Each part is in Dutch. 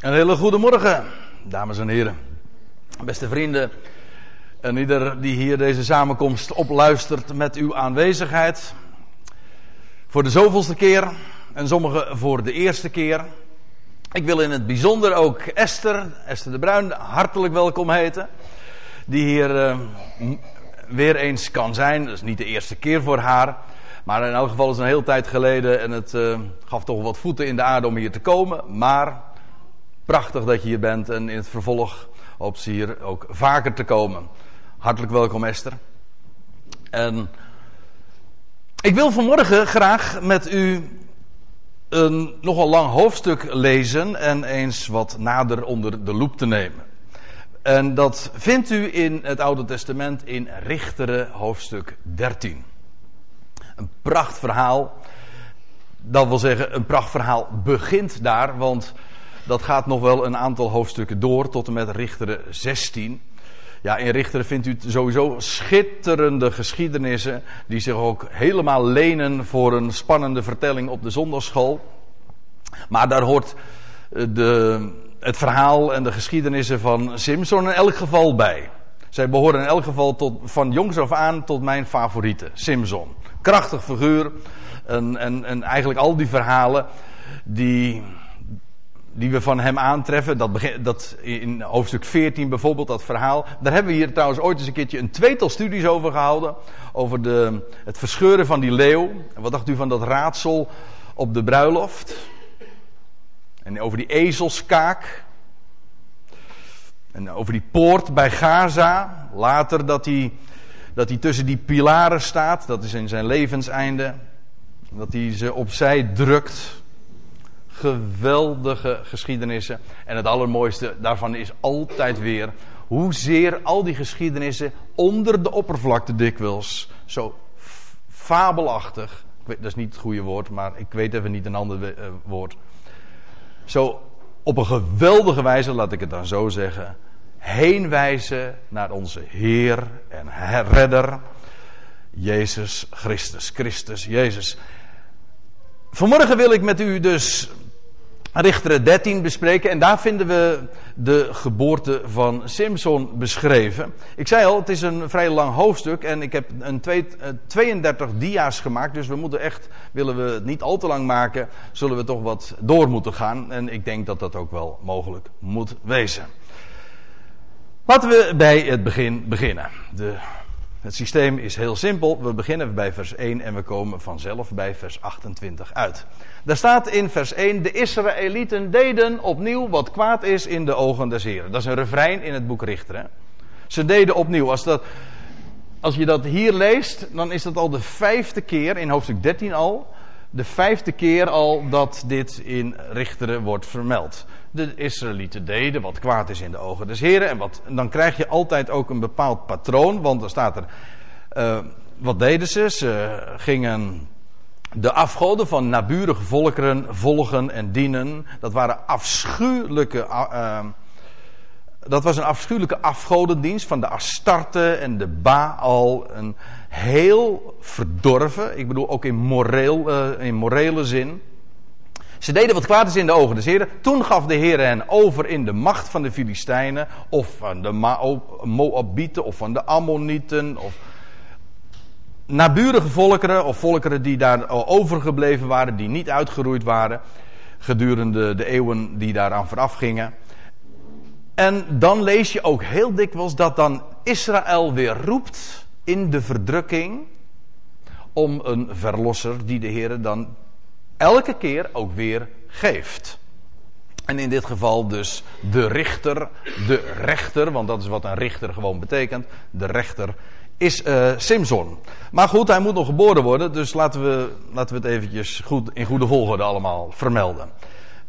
Een hele goede morgen, dames en heren. Beste vrienden. En ieder die hier deze samenkomst opluistert met uw aanwezigheid. Voor de zoveelste keer. En sommigen voor de eerste keer. Ik wil in het bijzonder ook Esther, Esther de Bruin, hartelijk welkom heten. Die hier uh, weer eens kan zijn. Dat is niet de eerste keer voor haar. Maar in elk geval is het een hele tijd geleden. En het uh, gaf toch wat voeten in de aarde om hier te komen. Maar prachtig dat je hier bent. En in het vervolg hoopt ze hier ook vaker te komen. Hartelijk welkom Esther. En ik wil vanmorgen graag met u een nogal lang hoofdstuk lezen en eens wat nader onder de loep te nemen. En dat vindt u in het Oude Testament in Richteren hoofdstuk 13. Een prachtverhaal. Dat wil zeggen, een prachtverhaal begint daar, want dat gaat nog wel een aantal hoofdstukken door tot en met Richteren 16. Ja, in Richteren vindt u sowieso schitterende geschiedenissen. die zich ook helemaal lenen voor een spannende vertelling op de zondagschool. Maar daar hoort eh, de, het verhaal en de geschiedenissen van Simpson in elk geval bij. Zij behoren in elk geval tot, van jongs af aan tot mijn favoriete, Simpson. Krachtig figuur. En, en, en eigenlijk al die verhalen die, die we van hem aantreffen. Dat, dat in hoofdstuk 14 bijvoorbeeld, dat verhaal. Daar hebben we hier trouwens ooit eens een keertje een tweetal studies over gehouden. Over de, het verscheuren van die leeuw. En wat dacht u van dat raadsel op de bruiloft? En over die ezelskaak. En over die poort bij Gaza. Later dat hij, dat hij tussen die pilaren staat. Dat is in zijn levenseinde. Dat hij ze opzij drukt geweldige geschiedenissen. En het allermooiste daarvan is altijd weer hoezeer al die geschiedenissen onder de oppervlakte dikwijls zo fabelachtig. Dat is niet het goede woord, maar ik weet even niet een ander uh, woord. Zo op een geweldige wijze, laat ik het dan zo zeggen, heenwijzen naar onze Heer en Redder, Jezus Christus. Christus, Jezus. Vanmorgen wil ik met u dus Richteren 13 bespreken en daar vinden we de geboorte van Simpson beschreven. Ik zei al, het is een vrij lang hoofdstuk en ik heb een twee, 32 eh, dia's gemaakt, dus we moeten echt, willen we het niet al te lang maken, zullen we toch wat door moeten gaan en ik denk dat dat ook wel mogelijk moet wezen. Laten we bij het begin beginnen. De het systeem is heel simpel. We beginnen bij vers 1 en we komen vanzelf bij vers 28 uit. Daar staat in vers 1: De Israëlieten deden opnieuw wat kwaad is in de ogen des Heren. Dat is een refrein in het boek Richter. Ze deden opnieuw. Als, dat, als je dat hier leest, dan is dat al de vijfde keer, in hoofdstuk 13 al, de vijfde keer al dat dit in Richteren wordt vermeld de Israëlieten deden, wat kwaad is in de ogen des Heren. En, wat, dan krijg je altijd ook een bepaald patroon, want dan staat er, uh, wat deden ze? Ze gingen de afgoden van naburige volkeren volgen en dienen. Dat waren afschuwelijke, uh, dat was een afschuwelijke afgodendienst van de Astarte en de Baal. Een heel verdorven, ik bedoel ook in, moreel, uh, in morele zin. Ze deden wat kwaad is in de ogen des Heren. Toen gaf de Heer hen over in de macht van de Filistijnen. Of van de Moabieten. Of van de Ammonieten. Of naburige volkeren. Of volkeren die daar overgebleven waren. Die niet uitgeroeid waren. Gedurende de eeuwen die daaraan vooraf gingen. En dan lees je ook heel dikwijls dat dan Israël weer roept in de verdrukking om een verlosser die de Heer dan elke keer ook weer geeft. En in dit geval dus de richter, de rechter, want dat is wat een richter gewoon betekent. De rechter is uh, Simson. Maar goed, hij moet nog geboren worden, dus laten we, laten we het eventjes goed, in goede volgorde allemaal vermelden.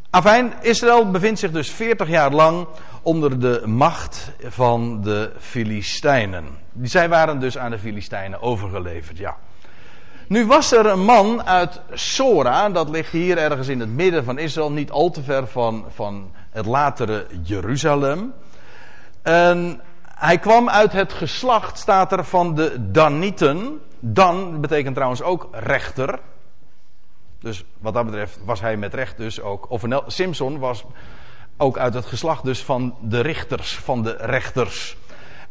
Afijn, Israël bevindt zich dus 40 jaar lang onder de macht van de Filistijnen. Zij waren dus aan de Filistijnen overgeleverd, ja. Nu was er een man uit Sora, dat ligt hier ergens in het midden van Israël, niet al te ver van, van het latere Jeruzalem. En hij kwam uit het geslacht, staat er, van de Danieten. Dan betekent trouwens ook rechter. Dus wat dat betreft was hij met recht dus ook. Of Simpson was ook uit het geslacht dus van de richters, van de rechters.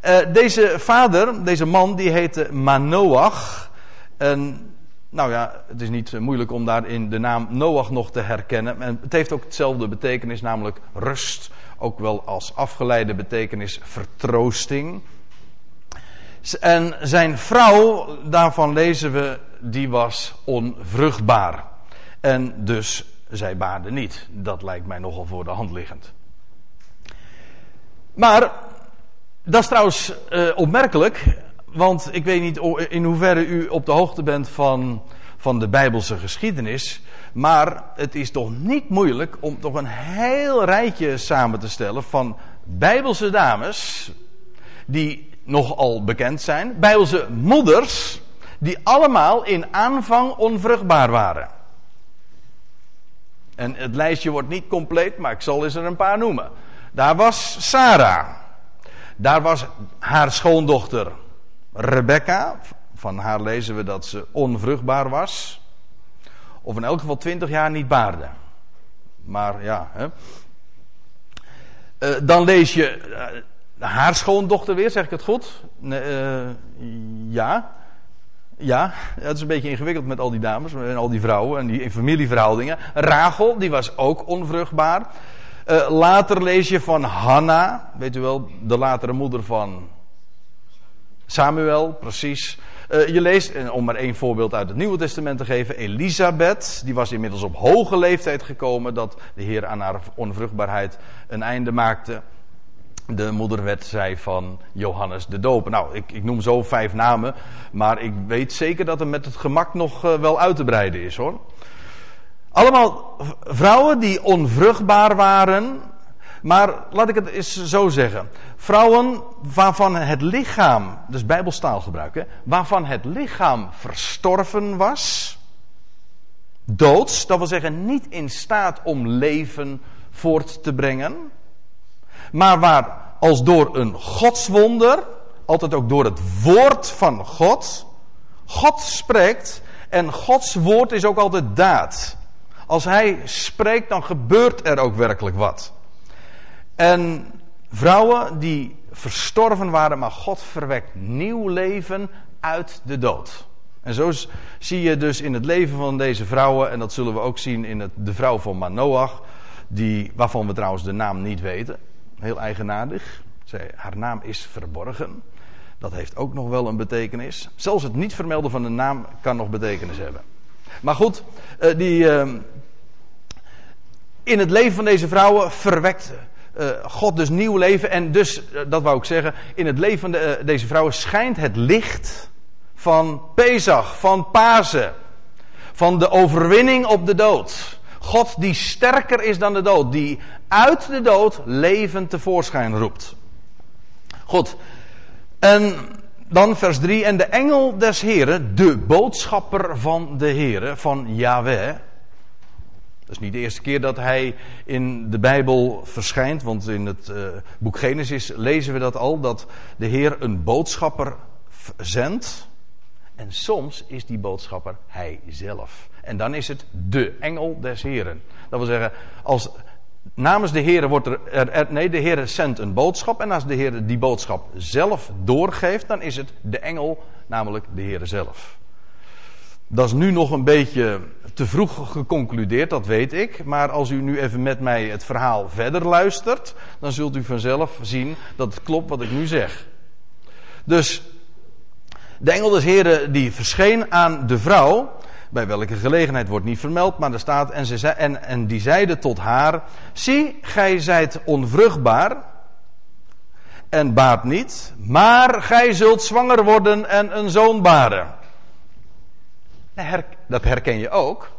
Uh, deze vader, deze man, die heette Manoach. En nou ja, het is niet moeilijk om daarin de naam Noach nog te herkennen. En het heeft ook hetzelfde betekenis, namelijk rust. Ook wel als afgeleide betekenis vertroosting. En zijn vrouw, daarvan lezen we, die was onvruchtbaar. En dus zij baarde niet. Dat lijkt mij nogal voor de hand liggend. Maar dat is trouwens uh, opmerkelijk, want ik weet niet in hoeverre u op de hoogte bent van, van de Bijbelse geschiedenis. Maar het is toch niet moeilijk om toch een heel rijtje samen te stellen van Bijbelse dames die nogal bekend zijn. Bijbelse moeders die allemaal in aanvang onvruchtbaar waren. En het lijstje wordt niet compleet, maar ik zal eens er een paar noemen. Daar was Sarah. Daar was haar schoondochter Rebecca. Van haar lezen we dat ze onvruchtbaar was. Of in elk geval twintig jaar niet baarde. Maar ja. Hè. Uh, dan lees je uh, haar schoondochter weer, zeg ik het goed? Uh, ja. Ja, het is een beetje ingewikkeld met al die dames en al die vrouwen en die familieverhoudingen. Rachel, die was ook onvruchtbaar. Later lees je van Hanna, weet u wel, de latere moeder van Samuel, precies. Uh, je leest, om maar één voorbeeld uit het Nieuwe Testament te geven, Elisabeth, die was inmiddels op hoge leeftijd gekomen dat de Heer aan haar onvruchtbaarheid een einde maakte de moederwet zei van Johannes de Doper. Nou, ik, ik, noem zo vijf namen, maar ik weet zeker dat er met het gemak nog uh, wel uit te breiden is hoor. Allemaal vrouwen die onvruchtbaar waren, maar laat ik het eens zo zeggen. Vrouwen waarvan het lichaam, dus bijbelstaal gebruiken, waarvan het lichaam verstorven was, doods, dat wil zeggen niet in staat om leven voort te brengen maar waar als door een godswonder, altijd ook door het woord van God, God spreekt en Gods woord is ook altijd daad. Als hij spreekt, dan gebeurt er ook werkelijk wat. En vrouwen die verstorven waren, maar God verwekt nieuw leven uit de dood. En zo zie je dus in het leven van deze vrouwen, en dat zullen we ook zien in het, de vrouw van Manoach, die, waarvan we trouwens de naam niet weten. Heel eigenaardig. Zij, haar naam is verborgen. Dat heeft ook nog wel een betekenis. Zelfs het niet vermelden van een naam kan nog betekenis hebben. Maar goed, uh, die, uh, in het leven van deze vrouwen verwekt uh, God dus nieuw leven. En dus, dat wou ik zeggen, in het leven van de, deze vrouwen schijnt het licht van Pesach, van Pasen. Van de overwinning op de dood. God die sterker is dan de dood, die uit de dood leven tevoorschijn roept. Goed. En dan vers 3. En de engel des Heren, de boodschapper van de Heren, van Yahweh. Dat is niet de eerste keer dat hij in de Bijbel verschijnt, want in het uh, boek Genesis lezen we dat al, dat de Heer een boodschapper zendt. En soms is die boodschapper hij zelf. En dan is het de engel des Heren. Dat wil zeggen, als namens de Heer wordt er, er, nee, de Heer zendt een boodschap en als de Heer die boodschap zelf doorgeeft, dan is het de engel, namelijk de Heer zelf. Dat is nu nog een beetje te vroeg geconcludeerd, dat weet ik. Maar als u nu even met mij het verhaal verder luistert, dan zult u vanzelf zien dat het klopt wat ik nu zeg. Dus de engel des Heren die verscheen aan de vrouw bij welke gelegenheid wordt niet vermeld, maar er staat, en, ze zei, en, en die zeide tot haar, zie, gij zijt onvruchtbaar en baat niet, maar gij zult zwanger worden en een zoon baren. Dat herken je ook,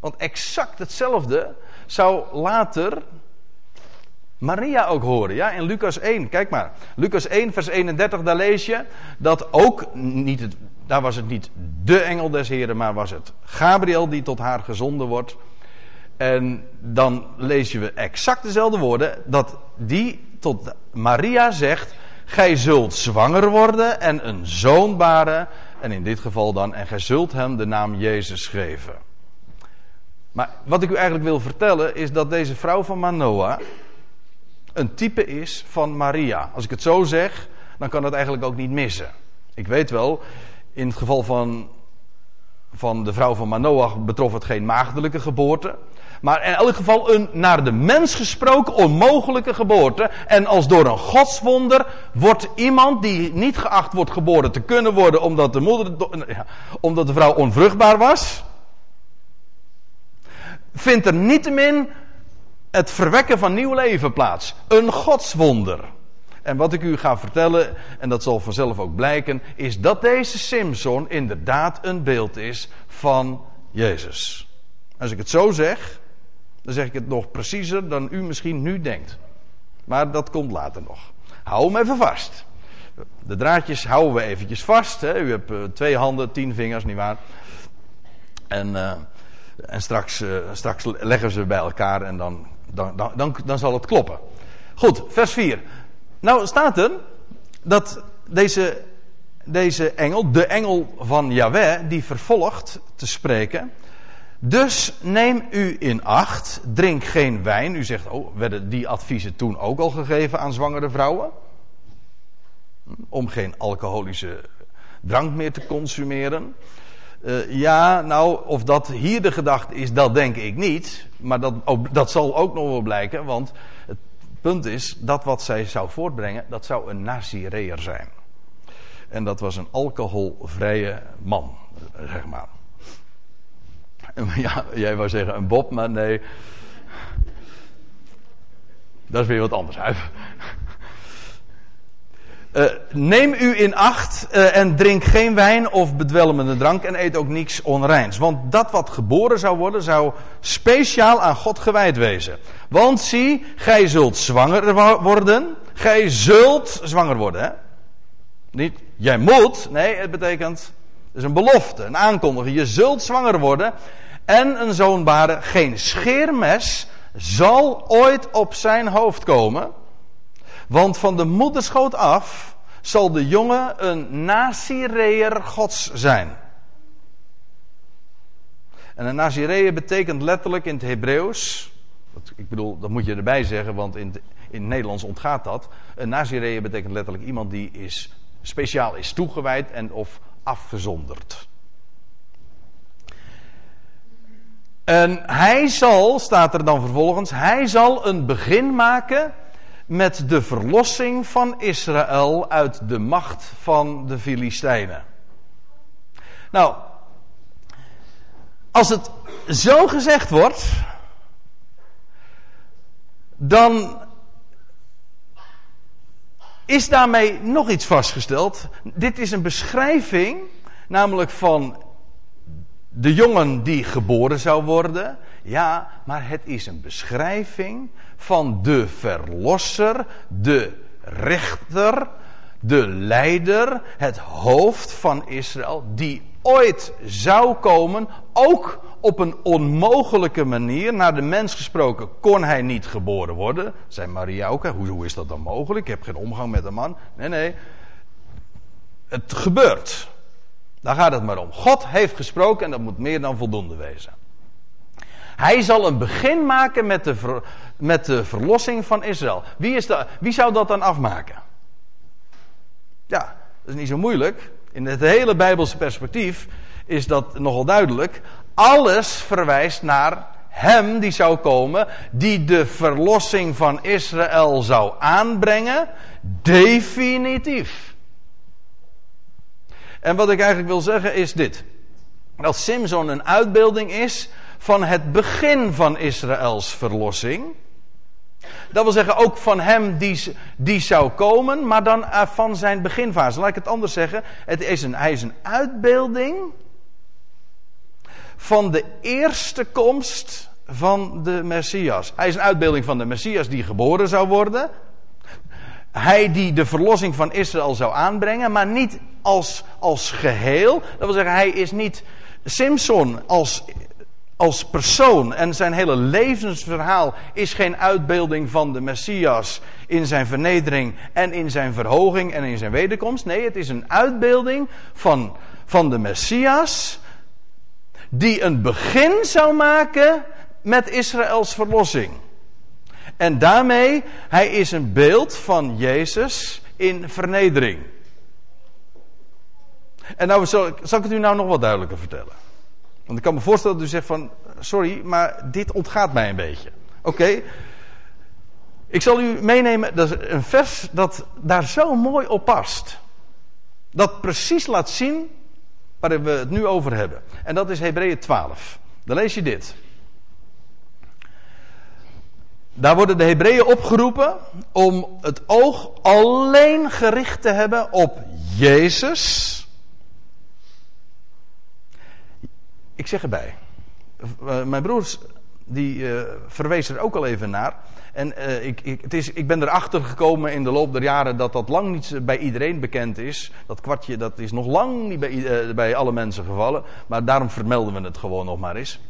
want exact hetzelfde zou later Maria ook horen. Ja, in Lucas 1, kijk maar. Lucas 1, vers 31, daar lees je dat ook niet daar was het niet de engel des Heren, maar was het Gabriel die tot haar gezonden wordt. En dan lees je exact dezelfde woorden, dat die tot Maria zegt, gij zult zwanger worden en een zoon baren. En in dit geval dan, en gij zult hem de naam Jezus geven. Maar wat ik u eigenlijk wil vertellen is dat deze vrouw van Manoah, een type is van Maria. Als ik het zo zeg, dan kan het eigenlijk ook niet missen. Ik weet wel, in het geval van, van de vrouw van Manoach betrof het geen maagdelijke geboorte. Maar in elk geval een naar de mens gesproken onmogelijke geboorte. En als door een godswonder wordt iemand die niet geacht wordt geboren te kunnen worden omdat de, moeder, ja, omdat de vrouw onvruchtbaar was. Vindt er niettemin het verwekken van nieuw leven plaats. Een godswonder. En wat ik u ga vertellen, en dat zal vanzelf ook blijken, is dat deze Simson inderdaad een beeld is van Jezus. Als ik het zo zeg, dan zeg ik het nog preciezer dan u misschien nu denkt. Maar dat komt later nog. Hou hem even vast. De draadjes houden we eventjes vast. Hè. U hebt uh, twee handen, tien vingers, nietwaar? En, uh, en straks, uh, straks leggen ze bij elkaar en dan, dan, dan, dan, dan zal het kloppen. Goed, vers 4. Nou staat er dat deze, deze engel, de engel van Yahweh, die vervolgt te spreken. Dus neem u in acht, drink geen wijn. U zegt, oh, werden die adviezen toen ook al gegeven aan zwangere vrouwen? Om geen alcoholische drank meer te consumeren. Uh, ja, nou, of dat hier de gedachte is, dat denk ik niet. Maar dat, dat zal ook nog wel blijken, want het punt is, dat wat zij zou voortbrengen, dat zou een Nazireër zijn. En dat was een alcoholvrije man, zeg maar. Ja, jij wou zeggen een Bob, maar nee. Dat is weer wat anders. Uh, neem u in acht uh, en drink geen wijn of bedwelmende drank en eet ook niets onreins. Want dat wat geboren zou worden, zou speciaal aan God gewijd wezen. Want zie, gij zult zwanger worden. Gij zult zwanger worden. Hè? Niet, jij moet. Nee, het betekent, het is een belofte, een aankondiging. Je zult zwanger worden en een zoon baren. Geen scheermes zal ooit op zijn hoofd komen. Want van de moederschoot af zal de jongen een Nazireër gods zijn. En een Nazireër betekent letterlijk in het Hebreeuws. Ik bedoel, dat moet je erbij zeggen, want in, in het Nederlands ontgaat dat. Een Nazireër betekent letterlijk iemand die is, speciaal is toegewijd en of afgezonderd. En hij zal, staat er dan vervolgens, hij zal een begin maken met de verlossing van Israël uit de macht van de Filistijnen. Nou, als het zo gezegd wordt, dan is daarmee nog iets vastgesteld. Dit is een beschrijving, namelijk van de jongen die geboren zou worden. Ja, maar het is een beschrijving van de verlosser, de rechter, de leider, het hoofd van Israël, die ooit zou komen, ook op een onmogelijke manier. Naar de mens gesproken kon hij niet geboren worden. Zei Maria ook, hoe, hoe is dat dan mogelijk? Ik heb geen omgang met een man. Nee, nee. Het gebeurt. Daar gaat het maar om. God heeft gesproken en dat moet meer dan voldoende wezen. Hij zal een begin maken met de, met de verlossing van Israël. Wie, is de, wie zou dat dan afmaken? Ja, dat is niet zo moeilijk. In het hele Bijbelse perspectief is dat nogal duidelijk. Alles verwijst naar hem die zou komen, die de verlossing van Israël zou aanbrengen. Definitief. En wat ik eigenlijk wil zeggen is dit. Dat Simson een uitbeelding is van het begin van Israëls verlossing. Dat wil zeggen ook van hem die, die zou komen, maar dan eh, van zijn beginfase. Laat ik het anders zeggen. Het is een, hij is een uitbeelding van de eerste komst van de Messias. Hij is een uitbeelding van de Messias die geboren zou worden. Hij die de verlossing van Israël zou aanbrengen, maar niet als, als geheel. Dat wil zeggen, hij is niet Simpson als, als persoon en zijn hele levensverhaal is geen uitbeelding van de Messias in zijn vernedering en in zijn verhoging en in zijn wederkomst. Nee, het is een uitbeelding van, van de Messias die een begin zou maken met Israëls verlossing. En daarmee, hij is een beeld van Jezus in vernedering. En nou zal, zal ik het u nou nog wat duidelijker vertellen. Want ik kan me voorstellen dat u zegt van, sorry, maar dit ontgaat mij een beetje. Oké, ik zal u meenemen, is een vers dat daar zo mooi op past. Dat precies laat zien waar we het nu over hebben. En dat is Hebreeën 12. Dan lees je dit. Daar worden de Hebreeën opgeroepen om het oog alleen gericht te hebben op Jezus. Ik zeg erbij. Eh, mijn broers die uh, verwees er ook al even naar. En uh, ik, ik, het is, ik ben erachter gekomen in de loop der jaren dat dat lang niet bij iedereen bekend is. Dat kwartje dat is nog lang niet bij, uh, bij alle mensen gevallen. Maar daarom vermelden we het gewoon nog maar eens.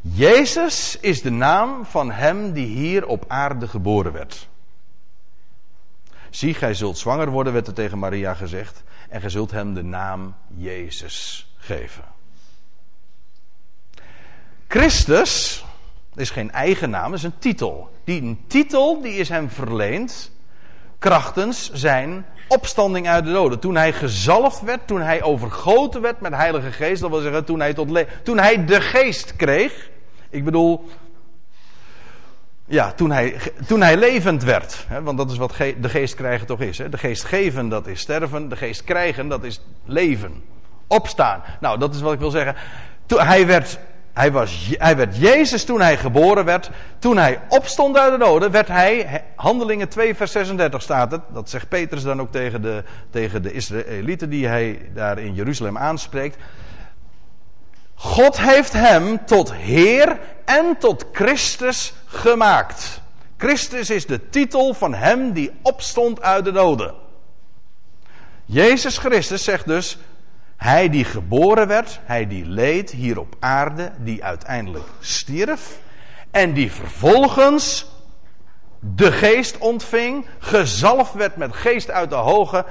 Jezus is de naam van hem die hier op aarde geboren werd. Zie, gij zult zwanger worden, werd er tegen Maria gezegd. En gij zult hem de naam Jezus geven. Christus is geen eigen naam, is een titel. Die een titel die is hem verleend krachtens zijn opstanding uit de doden. Toen hij gezalfd werd, toen hij overgoten werd met Heilige Geest, dat wil zeggen toen hij, tot toen hij de geest kreeg. Ik bedoel, ja, toen hij, toen hij levend werd. Hè, want dat is wat de geest krijgen toch is. Hè. De geest geven, dat is sterven. De geest krijgen, dat is leven. Opstaan. Nou, dat is wat ik wil zeggen. Toen hij werd hij, was, hij werd Jezus toen hij geboren werd. Toen hij opstond uit de doden, werd hij, handelingen 2 vers 36 staat het. Dat zegt Petrus dan ook tegen de, tegen de Israëlieten die hij daar in Jeruzalem aanspreekt. God heeft hem tot Heer en tot Christus gemaakt. Christus is de titel van hem die opstond uit de doden. Jezus Christus zegt dus, hij die geboren werd, hij die leed hier op aarde, die uiteindelijk stierf en die vervolgens de geest ontving, gezalfd werd met geest uit de hoge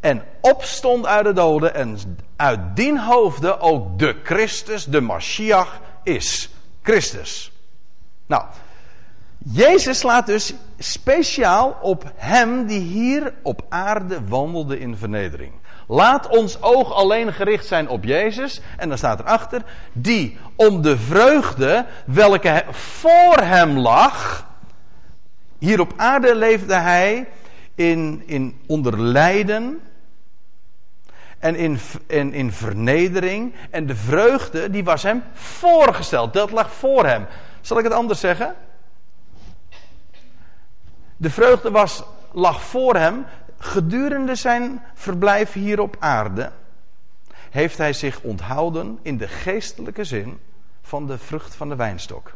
en opstond uit de doden en uit dien hoofde ook de Christus, de Mashiach is. Christus. Nou, Jezus slaat dus speciaal op hem die hier op aarde wandelde in vernedering. Laat ons oog alleen gericht zijn op Jezus. En dan staat erachter, die om de vreugde welke voor hem lag. Hier op aarde leefde hij in, in onder lijden. En in, in, in vernedering. En de vreugde die was hem voorgesteld. Dat lag voor hem. Zal ik het anders zeggen? De vreugde was, lag voor hem gedurende zijn verblijf hier op aarde heeft hij zich onthouden in de geestelijke zin van de vrucht van de wijnstok.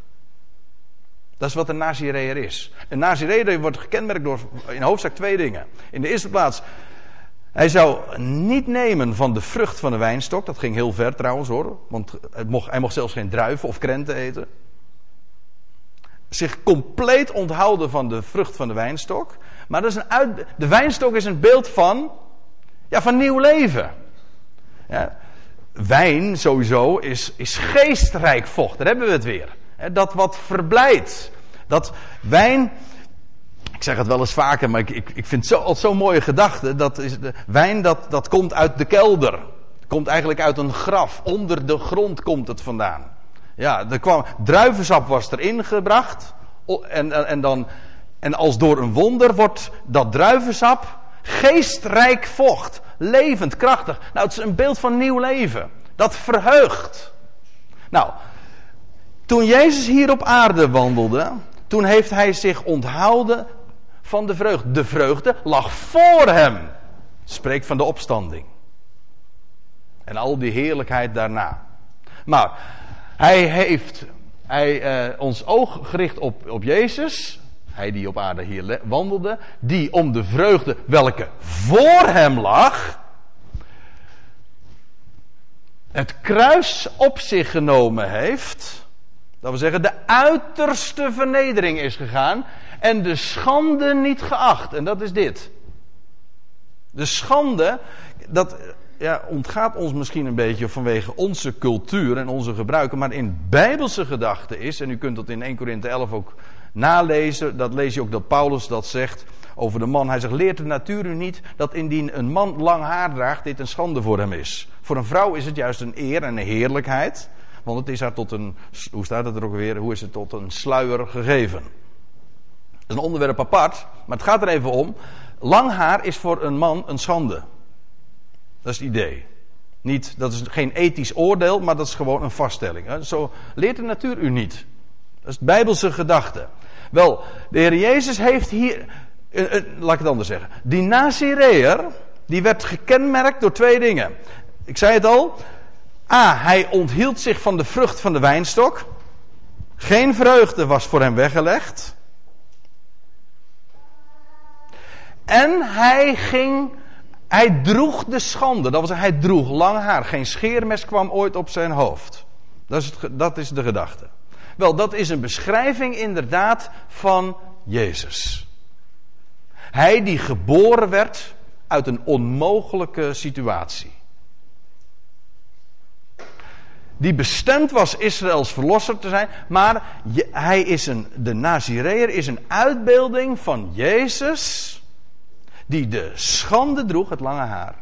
Dat is wat een Nazireër is. Een Nazireër wordt gekenmerkt door in hoofdzak twee dingen. In de eerste plaats, hij zou niet nemen van de vrucht van de wijnstok. Dat ging heel ver trouwens hoor. Want mocht, hij mocht zelfs geen druiven of krenten eten. Zich compleet onthouden van de vrucht van de wijnstok. Maar dat is een uit, de wijnstok is een beeld van, ja, van nieuw leven. Ja, wijn sowieso is, is geestrijk vocht. Daar hebben we het weer. dat wat verblijdt. Dat wijn, ik zeg het wel eens vaker, maar ik, ik, ik vind het zo, zo'n mooie gedachte. Dat is de, wijn dat, dat komt uit de kelder. Komt eigenlijk uit een graf. Onder de grond komt het vandaan. Ja, er kwam, druivensap was erin gebracht. En, en, en dan en als door een wonder wordt dat druivensap geestrijk vocht, levend, krachtig. Nou, het is een beeld van nieuw leven. Dat verheugt. Nou, toen Jezus hier op aarde wandelde, toen heeft hij zich onthouden van de vreugde. De vreugde lag voor hem. Spreekt van de opstanding. En al die heerlijkheid daarna. Maar hij heeft hij, eh, ons oog gericht op, op Jezus. Hij die op aarde hier wandelde, die om de vreugde welke voor hem lag, het kruis op zich genomen heeft. Dat wil zeggen, de uiterste vernedering is gegaan en de schande niet geacht. En dat is dit. De schande, dat ja, ontgaat ons misschien een beetje vanwege onze cultuur en onze gebruiken, maar in bijbelse gedachten is, en u kunt dat in 1 Korinthe 11 ook nalezen, dat lees je ook dat Paulus dat zegt over de man. Hij zegt, leert de natuur u niet dat indien een man lang haar draagt, dit een schande voor hem is. Voor een vrouw is het juist een eer en een heerlijkheid. Want het is haar tot een, hoe staat het er ook weer, hoe is het tot een sluier gegeven. Dat is een onderwerp apart, maar het gaat er even om. Lang haar is voor een man een schande. Dat is het idee. Niet, dat is geen ethisch oordeel, maar dat is gewoon een vaststelling. Zo leert de natuur u niet. Dat is bijbelse gedachte. Wel, de Heer Jezus heeft hier, eh, eh, laat ik het anders zeggen. Die Nazireër, die werd gekenmerkt door twee dingen. Ik zei het al. A, hij onthield zich van de vrucht van de wijnstok. Geen vreugde was voor hem weggelegd. En hij ging, hij droeg de schande. Dat zeggen, hij droeg lang haar. Geen scheermes kwam ooit op zijn hoofd. Dat is, dat is de gedachte. Wel, dat is een beschrijving inderdaad van Jezus. Hij die geboren werd uit een onmogelijke situatie. Die bestemd was Israëls verlosser te zijn, maar hij is een, de Nazireër is een uitbeelding van Jezus, die de schande droeg, het lange haar.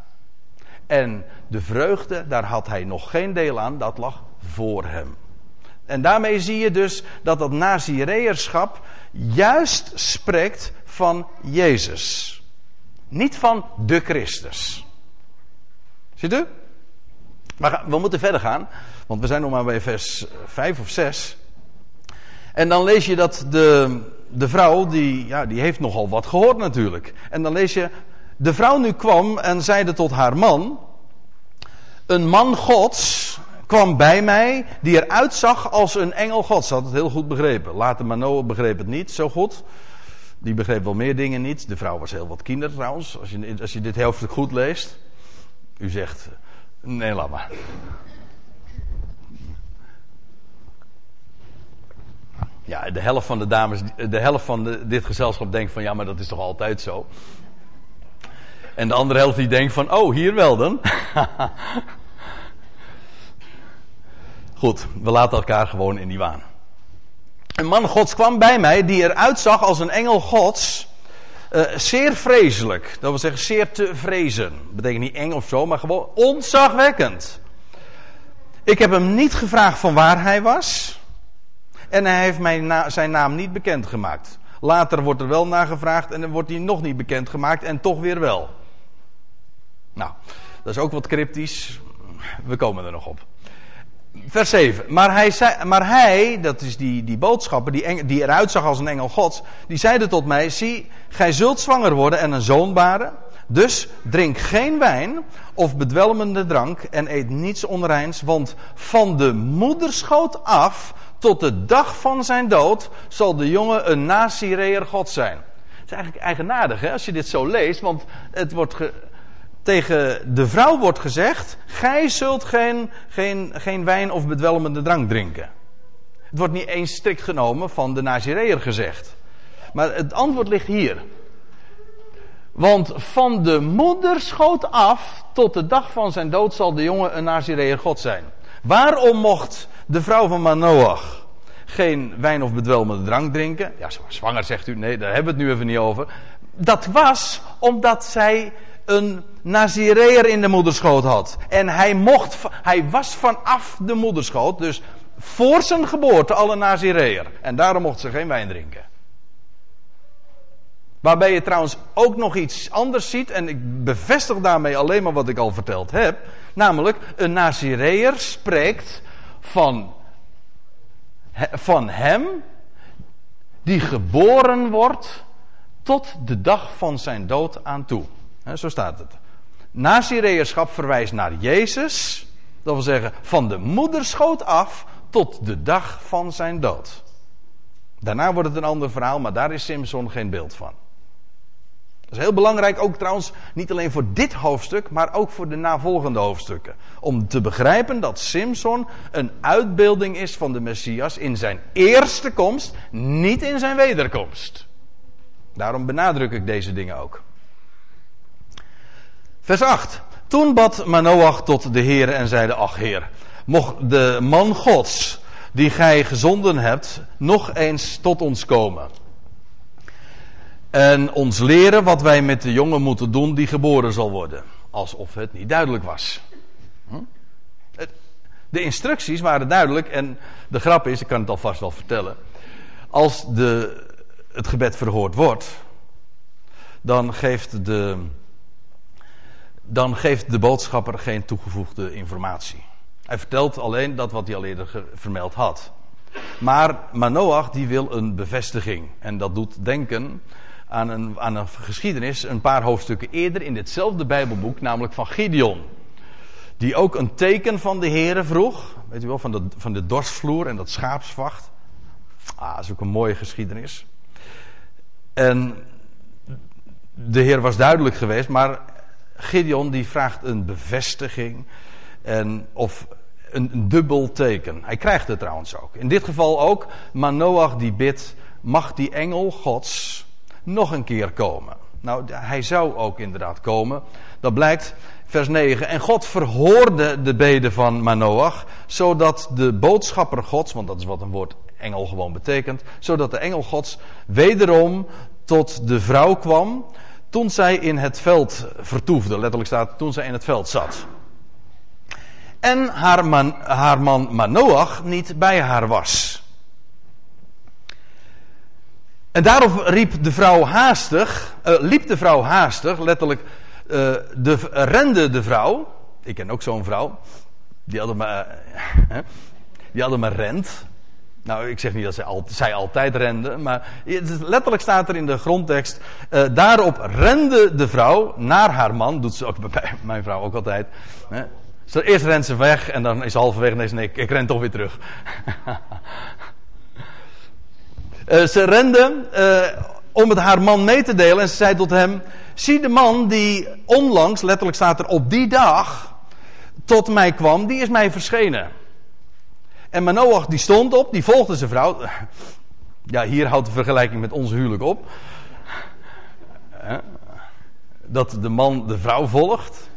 En de vreugde, daar had hij nog geen deel aan, dat lag voor hem. En daarmee zie je dus dat dat Nazireërschap juist spreekt van Jezus. Niet van de Christus. Ziet u? Maar we moeten verder gaan, want we zijn nog maar bij vers 5 of 6. En dan lees je dat de, de vrouw, die, ja, die heeft nogal wat gehoord natuurlijk. En dan lees je, de vrouw nu kwam en zeide tot haar man, een man gods kwam bij mij die eruit zag als een engel gods. Ze had het heel goed begrepen. Later Manoah begreep het niet zo goed. Die begreep wel meer dingen niet. De vrouw was heel wat kinder trouwens, als je, als je dit hoofdstuk goed leest. U zegt, nee laat maar. Ja, de helft van de dames, de helft van de, dit gezelschap denkt van ja, maar dat is toch altijd zo. En de andere helft die denkt van, oh, hier wel dan. Goed, we laten elkaar gewoon in die waan. Een man gods kwam bij mij die eruit zag als een engel gods. Uh, zeer vreselijk. Dat wil zeggen zeer te vrezen. Betekent niet eng of zo, maar gewoon onzagwekkend. Ik heb hem niet gevraagd van waar hij was. En hij heeft mij zijn naam niet bekendgemaakt. Later wordt er wel naar gevraagd en dan wordt hij nog niet bekendgemaakt en toch weer wel. Nou, dat is ook wat cryptisch. We komen er nog op. Vers 7. Maar hij, zei, maar hij dat is die, die boodschapper, die, die eruit zag als een engel gods, die zeide tot mij, zie, gij zult zwanger worden en een zoon baren. Dus drink geen wijn of bedwelmende drank en eet niets onreins, want van de moederschoot af tot de dag van zijn dood zal de jongen een Nazireër God zijn. Het is eigenlijk eigenaardig hè, als je dit zo leest, want het wordt tegen de vrouw wordt gezegd: Gij zult geen, geen, geen wijn of bedwelmende drank drinken. Het wordt niet eens strikt genomen van de Nazireër gezegd. Maar het antwoord ligt hier. Want van de moederschoot af tot de dag van zijn dood zal de jongen een Nazireër God zijn. Waarom mocht de vrouw van Manoach geen wijn of bedwelmende drank drinken? Ja, zwanger zegt u, nee, daar hebben we het nu even niet over. Dat was omdat zij een Nazireër in de moederschoot had. En hij, mocht, hij was vanaf de moederschoot, dus voor zijn geboorte al een Nazireër. En daarom mocht ze geen wijn drinken. Waarbij je trouwens ook nog iets anders ziet, en ik bevestig daarmee alleen maar wat ik al verteld heb. Namelijk, een Nazireër spreekt van, van hem die geboren wordt tot de dag van zijn dood aan toe. Zo staat het. Nazireërschap verwijst naar Jezus. Dat wil zeggen, van de moederschoot af tot de dag van zijn dood. Daarna wordt het een ander verhaal, maar daar is Simpson geen beeld van. Dat is heel belangrijk, ook trouwens, niet alleen voor dit hoofdstuk, maar ook voor de navolgende hoofdstukken. Om te begrijpen dat Simpson een uitbeelding is van de Messias in zijn eerste komst, niet in zijn wederkomst. Daarom benadruk ik deze dingen ook. Vers 8. Toen bad Manoach tot de Heer en zeide, ach Heer, mocht de man Gods die gij gezonden hebt, nog eens tot ons komen. En ons leren wat wij met de jongen moeten doen die geboren zal worden. Alsof het niet duidelijk was. Hm? De instructies waren duidelijk en de grap is, ik kan het alvast wel vertellen. Als de, het gebed verhoord wordt, dan geeft de, dan geeft de boodschapper geen toegevoegde informatie. Hij vertelt alleen dat wat hij al eerder vermeld had. Maar Manoach die wil een bevestiging. En dat doet denken aan een, aan een geschiedenis een paar hoofdstukken eerder in ditzelfde Bijbelboek, namelijk van Gideon. Die ook een teken van de Here vroeg. Weet u wel, van de, van de dorsvloer en dat schaapsvacht. Ah, dat is ook een mooie geschiedenis. En de Heer was duidelijk geweest, maar Gideon die vraagt een bevestiging. En, of een, dubbel teken. Hij krijgt het trouwens ook. In dit geval ook. Maar Noach die bidt, mag die engel gods nog een keer komen. Nou, hij zou ook inderdaad komen. Dat blijkt, vers 9. En God verhoorde de beden van Manoach, zodat de boodschapper Gods, want dat is wat een woord engel gewoon betekent, zodat de engel Gods wederom tot de vrouw kwam toen zij in het veld vertoefde. Letterlijk staat toen zij in het veld zat. En haar man, haar man Manoach niet bij haar was. En daarop riep de vrouw haastig, uh, liep de vrouw haastig, letterlijk, uh, de, rende de vrouw. Ik ken ook zo'n vrouw. Die hadden me, uh, die hadden me rent. Nou, ik zeg niet dat zij, al, zij altijd rende, maar letterlijk staat er in de grondtekst. daarop rende de vrouw naar haar man. Doet ze ook bij mijn vrouw ook altijd. Hè. Eerst rent ze weg en dan is ze halverwege nee, nee, ik, ren toch weer terug. Uh, ze rende uh, om het haar man mee te delen en ze zei tot hem: Zie de man die onlangs, letterlijk staat er op die dag, tot mij kwam, die is mij verschenen. En Manoach die stond op, die volgde zijn vrouw. Ja, hier houdt de vergelijking met onze huwelijk op. Dat de man de vrouw volgt.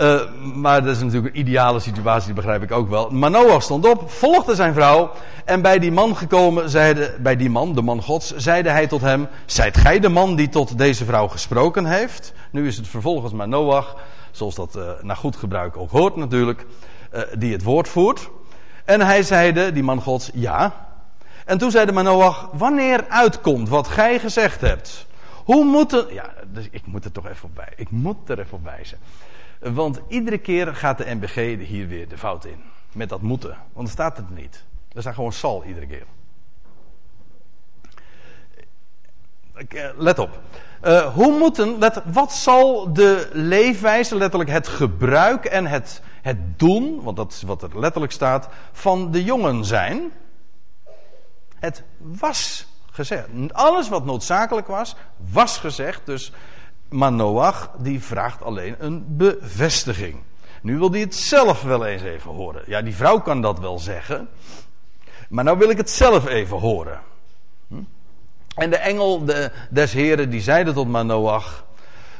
Uh, maar dat is natuurlijk een ideale situatie, die begrijp ik ook wel. Manoach stond op, volgde zijn vrouw. En bij die man gekomen, zeide, bij die man, de man gods, zeide hij tot hem: Zijt gij de man die tot deze vrouw gesproken heeft? Nu is het vervolgens Manoach, zoals dat uh, naar goed gebruik ook hoort natuurlijk, uh, die het woord voert. En hij zeide, die man gods, ja. En toen zeide Manoach: Wanneer uitkomt wat gij gezegd hebt? Hoe moeten. Ja, dus ik moet er toch even op bij. Ik moet er even op wijzen. Want iedere keer gaat de NBG hier weer de fout in. Met dat moeten. Want dan staat het niet. Er staat gewoon zal iedere keer. Eh, let op. Uh, hoe moeten, let, wat zal de leefwijze, letterlijk het gebruik en het, het doen, want dat is wat er letterlijk staat, van de jongen zijn? Het was gezegd. Alles wat noodzakelijk was, was gezegd. Dus maar Noach die vraagt alleen een bevestiging. Nu wil hij het zelf wel eens even horen. Ja, die vrouw kan dat wel zeggen. Maar nou wil ik het zelf even horen. Hm? En de engel de, des heren die zeide tot Manoach.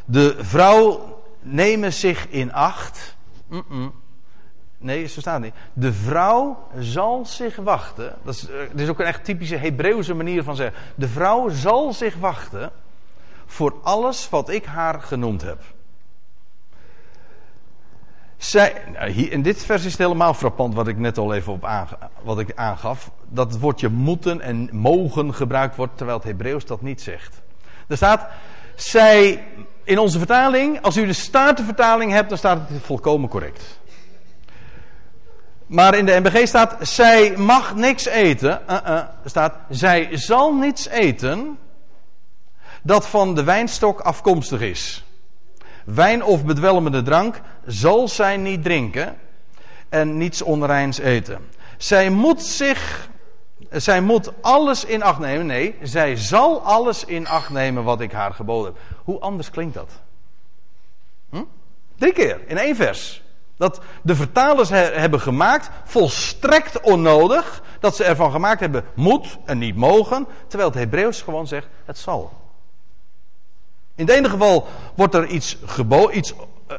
De vrouw nemen zich in acht. Nee, zo staat niet. De vrouw zal zich wachten. Dat is, dat is ook een echt typische Hebreeuwse manier van zeggen. De vrouw zal zich wachten voor alles wat ik haar genoemd heb. Zij, nou, hier, in dit vers is het helemaal frappant wat ik net al even op wat ik aangaf. Dat het woordje moeten en mogen gebruikt wordt, terwijl het Hebreeuws dat niet zegt. Er staat, zij, in onze vertaling, als u de Statenvertaling hebt, dan staat het volkomen correct. Maar in de MBG staat, zij mag niks eten. Uh staat, zij zal niets eten dat van de wijnstok afkomstig is. Wijn of bedwelmende drank zal zij niet drinken en niets onreins eten. Zij moet zich, zij moet alles in acht nemen. Nee, zij zal alles in acht nemen wat ik haar geboden heb. Hoe anders klinkt dat? Hm? Drie keer in één vers. Dat de vertalers hebben gemaakt, volstrekt onnodig. Dat ze ervan gemaakt hebben, moet en niet mogen. Terwijl het Hebreeuws gewoon zegt, het zal. In het ene geval wordt er iets, gebo iets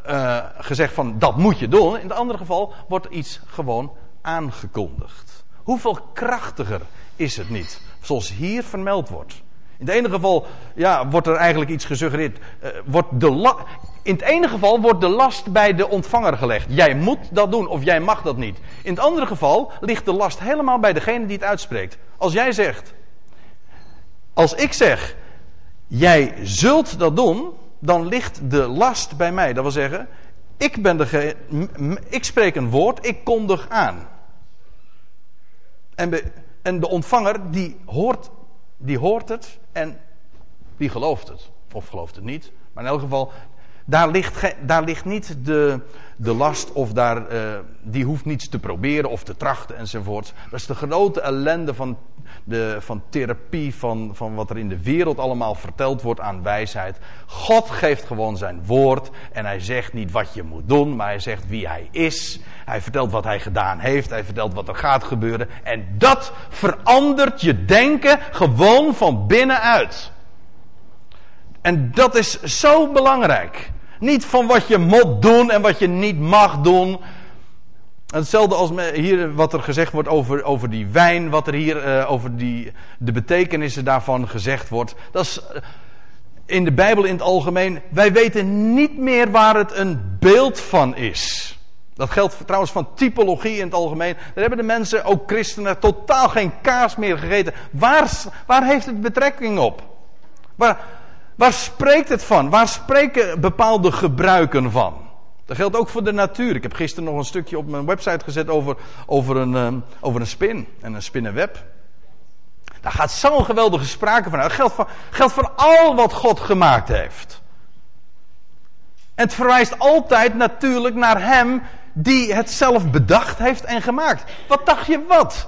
uh, gezegd van dat moet je doen. In het andere geval wordt iets gewoon aangekondigd. Hoeveel krachtiger is het niet? Zoals hier vermeld wordt. In het ene geval ja, wordt er eigenlijk iets gesuggereerd. Uh, wordt de in het ene geval wordt de last bij de ontvanger gelegd. Jij moet dat doen of jij mag dat niet. In het andere geval ligt de last helemaal bij degene die het uitspreekt. Als jij zegt, als ik zeg, jij zult dat doen, dan ligt de last bij mij. Dat wil zeggen, ik, ben de ik spreek een woord, ik kondig aan. En, de, en de ontvanger die hoort, die hoort het en die gelooft het. Of gelooft het niet. Maar in elk geval, daar ligt, daar ligt niet de, de last of daar, uh, die hoeft niets te proberen of te trachten enzovoort. Dat is de grote ellende van, de, van therapie, van, van wat er in de wereld allemaal verteld wordt aan wijsheid. God geeft gewoon zijn woord en hij zegt niet wat je moet doen, maar hij zegt wie hij is. Hij vertelt wat hij gedaan heeft, hij vertelt wat er gaat gebeuren. En dat verandert je denken gewoon van binnenuit. En dat is zo belangrijk. Niet van wat je moet doen en wat je niet mag doen. Hetzelfde als hier wat er gezegd wordt over, over die wijn, wat er hier uh, over die, de betekenissen daarvan gezegd wordt. Dat is eh, in de Bijbel in het algemeen. Wij weten niet meer waar het een beeld van is. Dat geldt trouwens van typologie in het algemeen. Daar hebben de mensen, ook christenen, totaal geen kaas meer gegeten. Waar, waar heeft het betrekking op? Waar, Waar spreekt het van? Waar spreken bepaalde gebruiken van? Dat geldt ook voor de natuur. Ik heb gisteren nog een stukje op mijn website gezet over, over, een, ehm, over een spin en een spinnenweb. Daar gaat zo'n geweldige sprake van uit. Dat geldt voor, geldt voor al wat God gemaakt heeft. En het verwijst altijd natuurlijk naar Hem die het zelf bedacht heeft en gemaakt. Wat dacht je wat?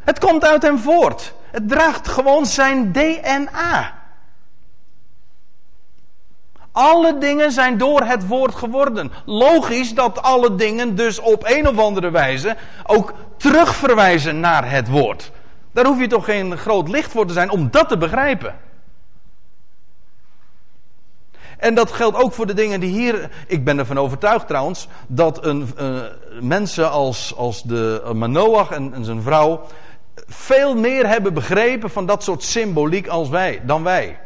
Het komt uit Hem voort. Het draagt gewoon zijn DNA. Alle dingen zijn door het woord geworden. Logisch dat alle dingen dus op een of andere wijze ook terugverwijzen naar het woord. Daar hoef je toch geen groot licht voor te zijn om dat te begrijpen. En dat geldt ook voor de dingen die hier. Ik ben ervan overtuigd trouwens dat een, uh, mensen als, als de uh, Manoach en, en, zijn vrouw veel meer hebben begrepen van dat soort symboliek als wij, dan wij.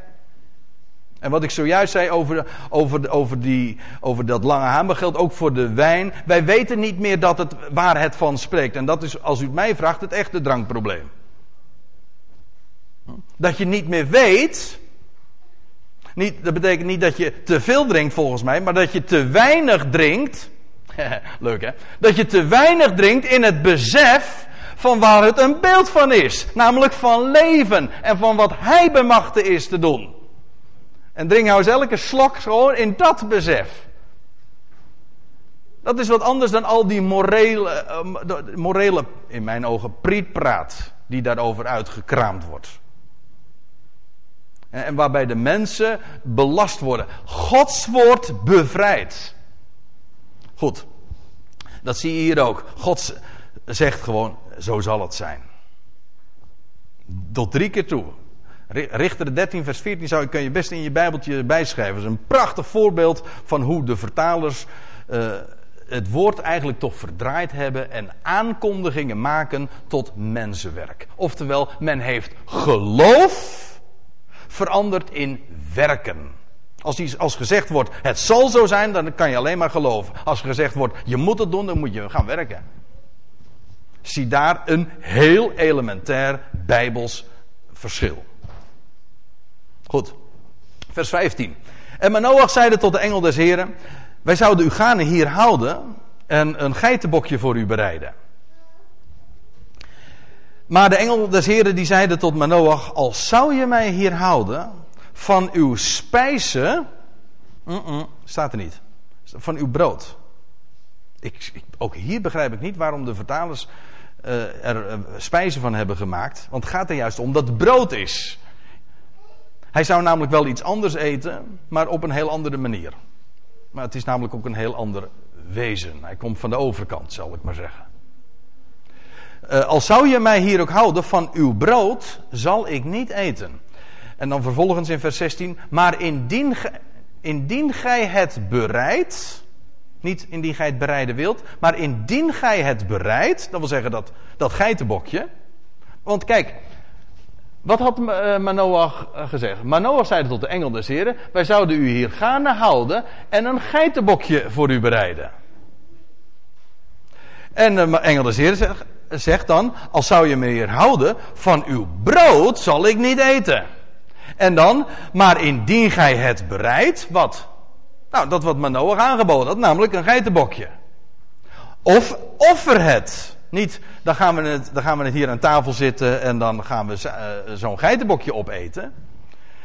En wat ik zojuist zei over, over, over, die, over dat lange hamer geldt ook voor de wijn. Wij weten niet meer dat het, waar het van spreekt. En dat is, als u het mij vraagt, het echte drankprobleem. Dat je niet meer weet. Niet, dat betekent niet dat je te veel drinkt volgens mij, maar dat je te weinig drinkt. Leuk hè? Dat je te weinig drinkt in het besef van waar het een beeld van is. Namelijk van leven en van wat hij bemachtigd is te doen. En drink nou eens elke slok gewoon in dat besef. Dat is wat anders dan al die morele, uh, morele in mijn ogen, prietpraat die daarover uitgekraamd wordt. En, en waarbij de mensen belast worden. Gods woord bevrijdt. Goed, dat zie je hier ook. God zegt gewoon, zo zal het zijn. Tot drie keer toe. Richter 13, vers 14 zou, kun je best in je Bijbeltje bijschrijven. Dat is een prachtig voorbeeld van hoe de vertalers uh, het woord eigenlijk toch verdraaid hebben en aankondigingen maken tot mensenwerk. Oftewel, men heeft geloof veranderd in werken. Als, die, als gezegd wordt, het zal zo zijn, dan kan je alleen maar geloven. Als gezegd wordt, je moet het doen, dan moet je gaan werken. Zie daar een heel elementair bijbels verschil. Goed. Vers 15. En Manoach zeide tot de engel des heren, wij zouden u gaan hier houden en een geitenbokje voor u bereiden. Maar de engel des heren die zeide tot Manoach, al zou je mij hier houden van uw spijzen, mm -mm, staat er niet, van uw brood. Ik, ik, ook hier begrijp ik niet waarom de vertalers uh, er uh, spijzen van hebben gemaakt. Want het gaat er juist om dat brood is. Hij zou namelijk wel iets anders eten, maar op een heel andere manier. Maar het is namelijk ook een heel ander wezen. Hij komt van de overkant, zal ik maar zeggen. Uh, al zou je mij hier ook houden van uw brood, zal ik niet eten. En dan vervolgens in vers 16. Maar indien, indien gij het bereidt. Niet indien gij het bereiden wilt, maar indien gij het bereidt, dat wil zeggen dat, dat geitenbokje. Want kijk, wat had uh, Manoach uh, gezegd? Manoach zei tot de engel des heren, wij zouden u hier gaande houden en een geitenbokje voor u bereiden. En de engel des heren zegt, zegt dan, als zou je me hier houden, van uw brood zal ik niet eten. En dan, maar indien gij het bereidt, wat? Nou, dat wat Manoach aangeboden had, namelijk een geitenbokje. Of offer het. Niet, dan gaan, we het, dan gaan we het hier aan tafel zitten en dan gaan we uh, zo'n geitenbokje opeten.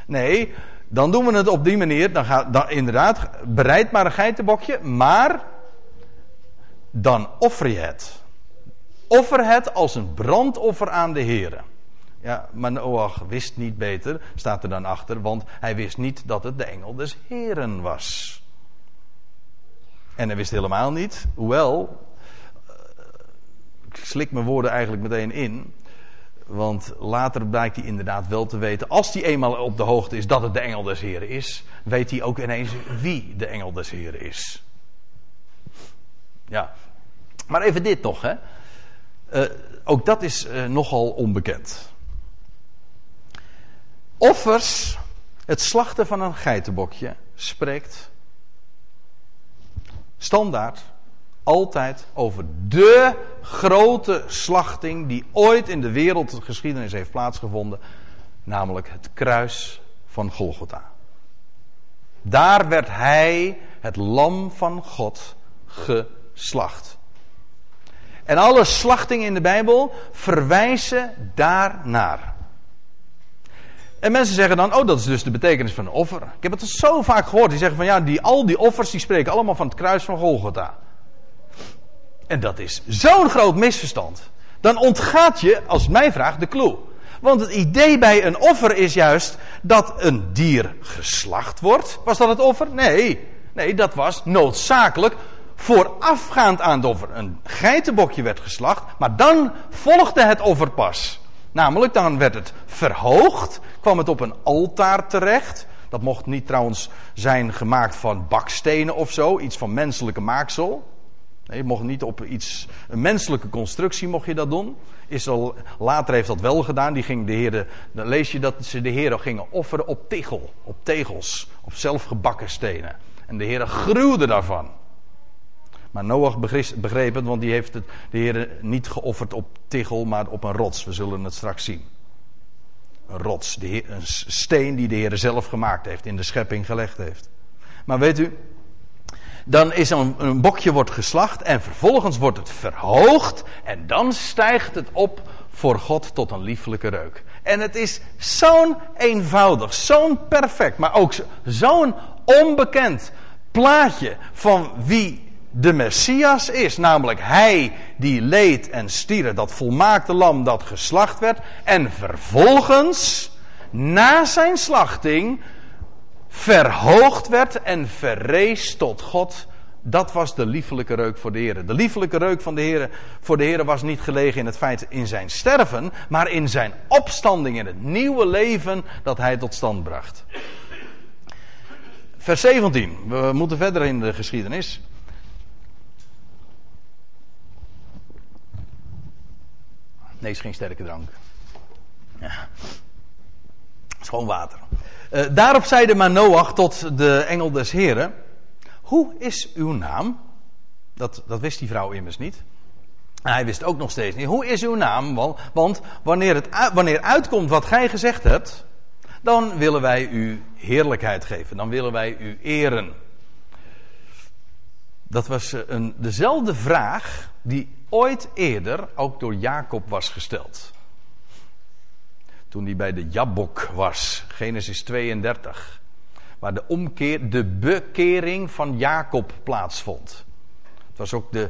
Nee, dan doen we het op die manier. Dan gaat, dan, inderdaad, bereid maar een geitenbokje, maar dan offer je het. Offer het als een brandoffer aan de Heer. Ja, maar Noach wist niet beter, staat er dan achter, want hij wist niet dat het de engel des Heren was. En hij wist helemaal niet, hoewel, eh, slik mijn woorden eigenlijk meteen in, want later blijkt hij inderdaad wel te weten, als hij eenmaal op de hoogte is dat het de engel des Heren is, weet hij ook ineens wie de engel des Heren is. Ja, maar even dit toch, hè. Uh, ook dat is uh, nogal onbekend. Offers, het slachten van een geitenbokje, spreekt standaard altijd over de grote slachting die ooit in de wereldgeschiedenis heeft plaatsgevonden, namelijk het kruis van Golgotha. Daar werd hij, het lam van God, geslacht. En alle slachtingen in de Bijbel verwijzen daarnaar. En mensen zeggen dan, oh dat is dus de betekenis van een offer. Ik heb het zo vaak gehoord. Die zeggen van ja, die, al die offers die spreken allemaal van het kruis van Golgotha. En dat is zo'n groot misverstand. Dan ontgaat je, als het mij vraagt, de clue. Want het idee bij een offer is juist dat een dier geslacht wordt. Was dat het offer? Nee. Nee, dat was noodzakelijk voorafgaand aan het offer. Een geitenbokje werd geslacht, maar dan volgde het offer pas. Namelijk, dan werd het verhoogd, kwam het op een altaar terecht. Dat mocht niet trouwens zijn gemaakt van bakstenen of zo, iets van menselijke maaksel. Je mocht niet op iets, een menselijke constructie mocht je dat doen. Israël later heeft dat wel gedaan. Die ging de heren, dan lees je dat ze de heren gingen offeren op tegel, op tegels, op zelfgebakken stenen. En de heren gruwden daarvan. Maar Noach begreep het, want die heeft het, de Heer niet geofferd op tegel, maar op een rots. We zullen het straks zien. Een rots, een steen die de Heer zelf gemaakt heeft, in de schepping gelegd heeft. Maar weet u, dan is een, een bokje wordt geslacht en vervolgens wordt het verhoogd en dan stijgt het op voor God tot een lieflijke reuk. En het is zo'n eenvoudig, zo'n perfect, maar ook zo'n onbekend plaatje van wie de Messias is. Namelijk hij die leed en stierf, dat volmaakte lam dat geslacht werd. En vervolgens, na zijn slachting, verhoogd werd en verrees tot God. Dat was de liefelijke reuk voor de Heer. De liefelijke reuk van de Heer voor de Heer was niet gelegen in het feit in zijn sterven, maar in zijn opstanding, in het nieuwe leven dat hij tot stand bracht. Vers 17. We moeten verder in de geschiedenis. Nee, is geen sterke drank. Ja. is gewoon water. Uh, daarop zeide Manoach tot de engel des Heren: Hoe is uw naam? Dat, dat wist die vrouw immers niet. En hij wist ook nog steeds niet. Hoe is uw naam? Want, want wanneer, het, wanneer uitkomt wat gij gezegd hebt, dan willen wij u heerlijkheid geven. Dan willen wij u eren. Dat was eh, een, dezelfde vraag die ooit eerder ook door Jacob was gesteld. Toen hij bij de Jabok was, Genesis 32. Waar de omkeer, de bekering van Jacob plaatsvond. Het was ook de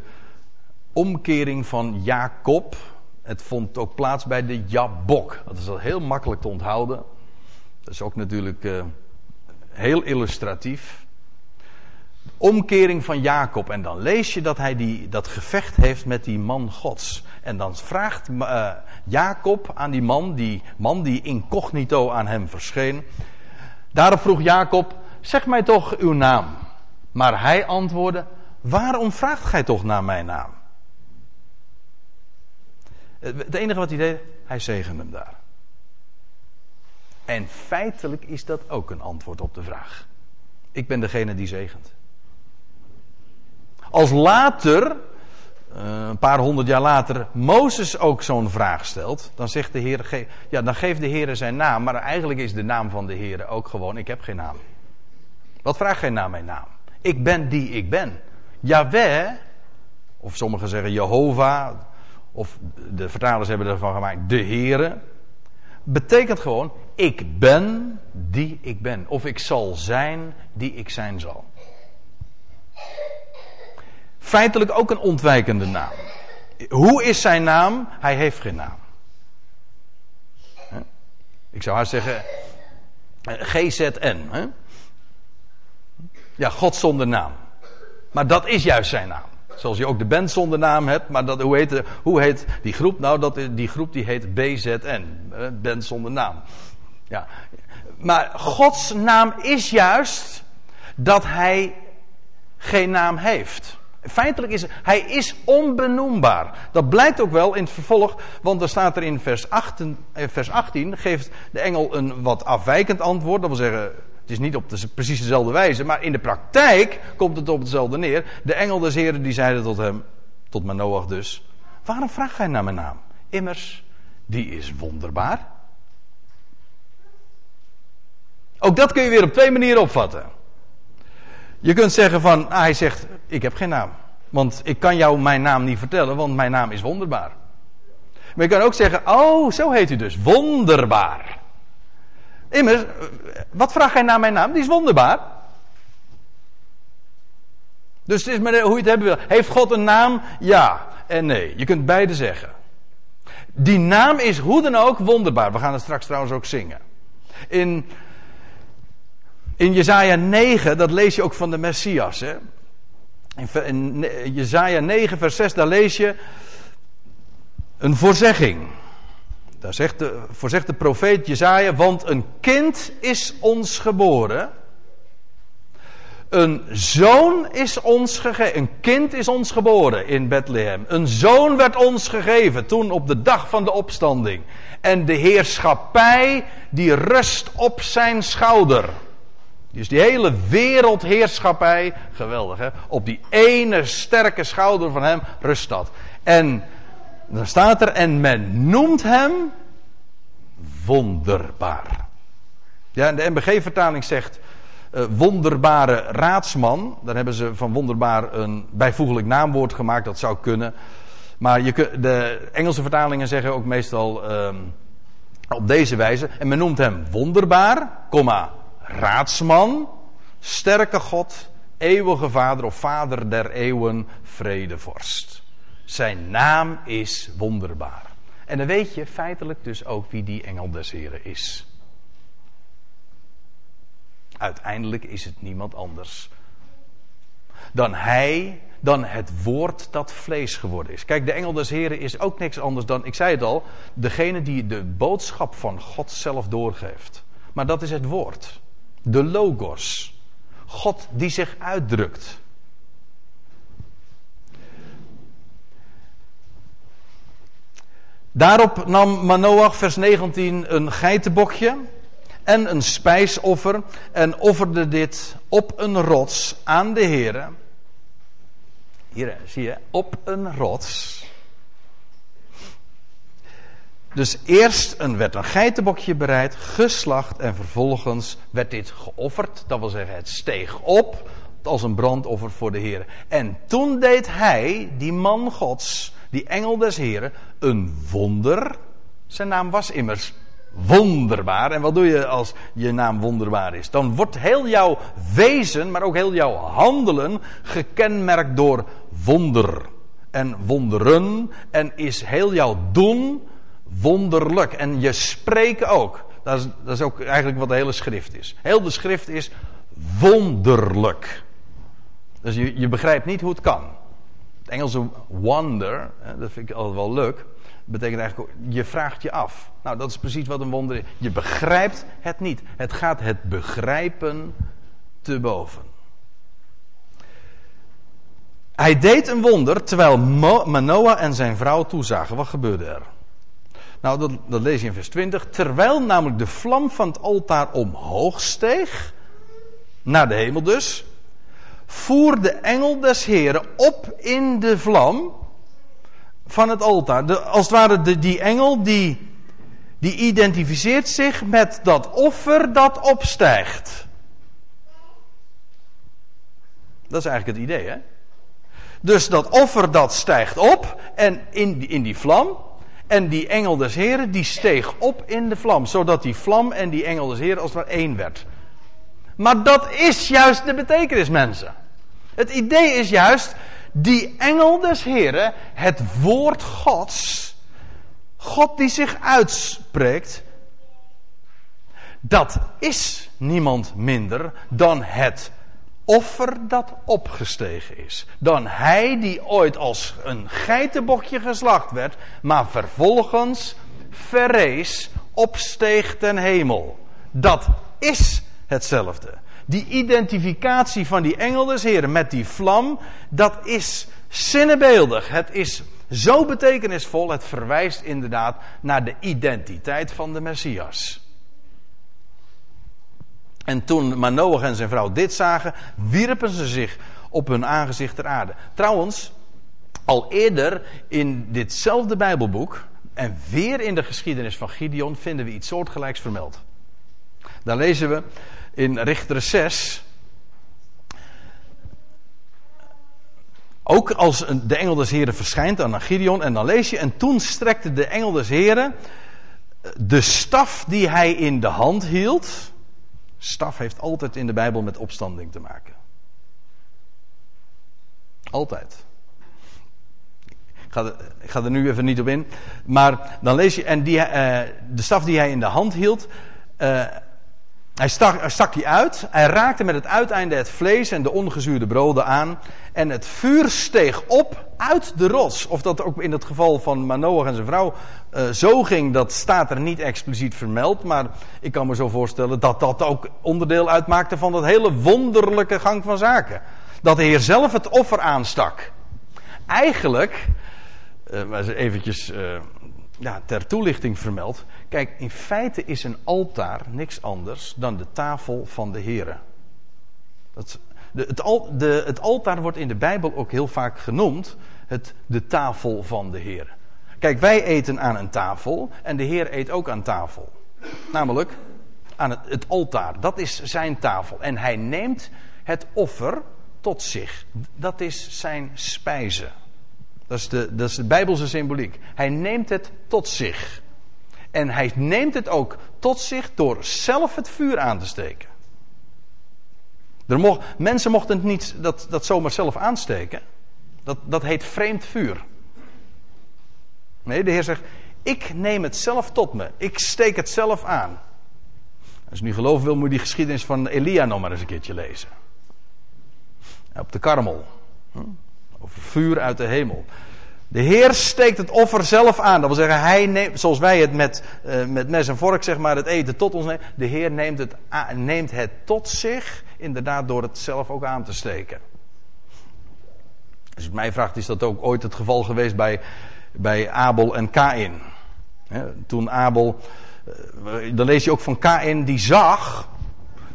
omkering van Jacob. Het vond ook plaats bij de Jabok. Dat is al heel makkelijk te onthouden. Dat is ook natuurlijk uh, heel illustratief omkering van Jacob. En dan lees je dat hij die, dat gevecht heeft met die man Gods. En dan vraagt uh, Jacob aan die man, die man die incognito aan hem verscheen. Daarop vroeg Jacob: Zeg mij toch uw naam. Maar hij antwoordde: waarom vraagt gij toch naar mijn naam? Het enige wat hij deed, hij zegende hem daar. En feitelijk is dat ook een antwoord op de vraag. Ik ben degene die zegent. Als later, eh, een paar honderd jaar later, Mozes ook zo'n vraag stelt, dan zegt de Heer, ja, dan geeft de Heer zijn naam, maar eigenlijk is de naam van de Heer ook gewoon, ik heb geen naam. Wat vraagt gij naar mijn naam? Ik ben die ik ben. Yahweh, of sommigen zeggen Jehovah, of de vertalers hebben ervan gemaakt de Heere, betekent gewoon ik ben die ik ben. Of ik zal zijn die ik zijn zal. Feitelijk ook een ontwijkende naam. Hoe is zijn naam? Hij heeft geen naam. Ik zou haar zeggen GZN. Ja, God zonder naam. Maar dat is juist zijn naam. Zoals je ook de band zonder naam hebt. Maar dat, hoe, heet, hoe heet die groep? Nou, dat, die groep die heet BZN. Band zonder naam. Ja. Maar Gods naam is juist dat hij geen naam heeft. Feitelijk is hij is onbenoembaar. Dat blijkt ook wel in het vervolg, want er staat er in vers 18, eh, vers 18 geeft de engel een wat afwijkend antwoord. Dat wil zeggen, het is niet op de, precies dezelfde wijze, maar in de praktijk komt het op hetzelfde neer. De engel des Heren die zeiden tot hem, tot Manoach dus, waarom vraagt gij naar mijn naam? Immers, die is wonderbaar. Ook dat kun je weer op twee manieren opvatten. Je kunt zeggen van, ah, hij zegt, ik heb geen naam. Want ik kan jou mijn naam niet vertellen, want mijn naam is wonderbaar. Maar je kan ook zeggen, oh, zo heet u dus, wonderbaar. Immers, wat vraag hij naar mijn naam? Die is wonderbaar. Dus het is maar hoe je het hebben wil. Heeft God een naam? Ja en nee. Je kunt beide zeggen. Die naam is hoe dan ook wonderbaar. We gaan het straks trouwens ook zingen. In in Jezaja 9, dat lees je ook van de Messias. Hè? In, Jezaja 9, vers 6, daar lees je een voorzegging. Daar zegt de, voorzegt de profeet Jezaja, want een kind is ons geboren. Een zoon is ons gegeven. Een kind is ons geboren in Bethlehem. Een zoon werd ons gegeven toen op de dag van de opstanding. En de heerschappij die rust op zijn schouder. Dus die hele wereldheerschappij, geweldig hè, op die ene sterke schouder van hem rust dat. En dan staat er, en men noemt hem wonderbaar. Ja, de MBG-vertaling zegt uh, wonderbare raadsman. Daar hebben ze van wonderbaar een bijvoeglijk naamwoord gemaakt, dat zou kunnen. Maar je, de Engelse vertalingen zeggen ook meestal uh, op deze wijze. En men noemt hem wonderbaar, komma, raadsman, sterke God, eeuwige Vader of Vader der eeuwen, vredevorst. Zijn naam is wonderbaar. En dan weet je feitelijk dus ook wie die engel des Heren is. Uiteindelijk is het niemand anders dan hij, dan het woord dat vlees geworden is. Kijk, de engel des Heren is ook niks anders dan, ik zei het al, degene die de boodschap van God zelf doorgeeft. Maar dat is het woord. De Logos. God die zich uitdrukt. Daarop nam Manoach, vers 19, een geitenbokje en een spijsoffer en offerde dit op een rots aan de Heere. Hier zie je, op een rots. Dus eerst een, werd een geitenbokje bereid, geslacht en vervolgens werd dit geofferd. Dat wil zeggen, het steeg op als een brandoffer voor de Heer. En toen deed hij, die man Gods, die engel des Heren, een wonder. Zijn naam was immers wonderbaar. En wat doe je als je naam wonderbaar is? Dan wordt heel jouw wezen, maar ook heel jouw handelen gekenmerkt door wonder en wonderen. En is heel jouw doen wonderlijk. En je spreken ook. Dat is, dat is ook eigenlijk wat de hele schrift is. Heel de schrift is wonderlijk. Dus je, je begrijpt niet hoe het kan. Het Engelse wonder, dat vind ik altijd wel leuk, betekent eigenlijk, je vraagt je af. Nou, dat is precies wat een wonder is. Je begrijpt het niet. Het gaat het begrijpen te boven. Hij deed een wonder terwijl Manoah en zijn vrouw toezagen. Wat gebeurde er? Nou, dat, dat lees je in vers 20. Terwijl namelijk de vlam van het altaar omhoog steeg, naar de hemel dus, voer de engel des Heren op in de vlam van het altaar. Als het ware de, die engel die, die identificeert zich met dat offer dat opstijgt. Dat is eigenlijk het idee, hè? Dus dat offer dat stijgt op en in in die vlam. En die engel des Heren die steeg op in de vlam. Zodat die vlam en die engel des Heren als het ware één werd. Maar dat is juist de betekenis, mensen. Het idee is juist, die engel des Heren, het woord Gods, God die zich uitspreekt, dat is niemand minder dan het offer dat opgestegen is. Dan hij die ooit als een geitenbokje geslacht werd, maar vervolgens verrees, opsteeg ten hemel. Dat is hetzelfde. Die identificatie van die engel des Heren met die vlam, dat is zinnebeeldig. Het is zo betekenisvol. Het verwijst inderdaad naar de identiteit van de Messias. En toen Manoach en zijn vrouw dit zagen, wierpen ze zich op hun aangezicht ter aarde. Trouwens, al eerder in ditzelfde Bijbelboek en weer in de geschiedenis van Gideon vinden we iets soortgelijks vermeld. Daar lezen we in Richter 6. Ook als de engel des Heren verschijnt aan Gideon en dan lees je en toen strekte de engel des Heren de staf die hij in de hand hield Staf heeft altijd in de Bijbel met opstanding te maken. Altijd. Ik ga, er, ik ga er nu even niet op in. Maar dan lees je, en die, uh, de staf die hij in de hand hield, uh, hij stak, die uit. Hij raakte met het uiteinde het vlees en de ongezuurde broden aan. En het vuur steeg op uit de rots. Of dat ook in het geval van Manoach en zijn vrouw uh, zo ging, dat staat er niet expliciet vermeld. Maar ik kan me zo voorstellen dat dat ook onderdeel uitmaakte van dat hele wonderlijke gang van zaken. Dat de Heer zelf het offer aanstak. Eigenlijk, uh, eventjes uh, ja, ter toelichting vermeld. Kijk, in feite is een altaar niks anders dan de tafel van de Heer. Dat, de, het, al, de, het, altaar wordt in de Bijbel ook heel vaak genoemd het, de tafel van de Heer. Kijk, wij eten aan een tafel en de Heer eet ook aan tafel. Namelijk aan het, het altaar. Dat is zijn tafel. En hij neemt het offer tot zich. Dat is zijn spijze. Dat is, de, dat is de Bijbelse symboliek. Hij neemt het tot zich. En hij neemt het ook tot zich door zelf het vuur aan te steken. Er mensen mochten het niet dat, dat zomaar zelf aansteken. Dat, dat heet vreemd vuur. Nee, de Heer zegt: Ik neem het zelf tot me. Ik steek het zelf aan. Als je nu geloven wil, moet je die geschiedenis van Elia nog maar eens een keertje lezen. Op de karmel. Hm? Over vuur uit de hemel. De Heer steekt het offer zelf aan. Dat wil zeggen, hij neemt, zoals wij het met, uh, met mes en vork, zeg maar, het eten tot ons nemen. De Heer neemt het, neemt het tot zich, inderdaad, door het zelf ook aan te steken. Als je mij is dat ook ooit het geval geweest bij, bij Abel en Kain? toen Abel, uh, dan lees je ook van Kain, die zag,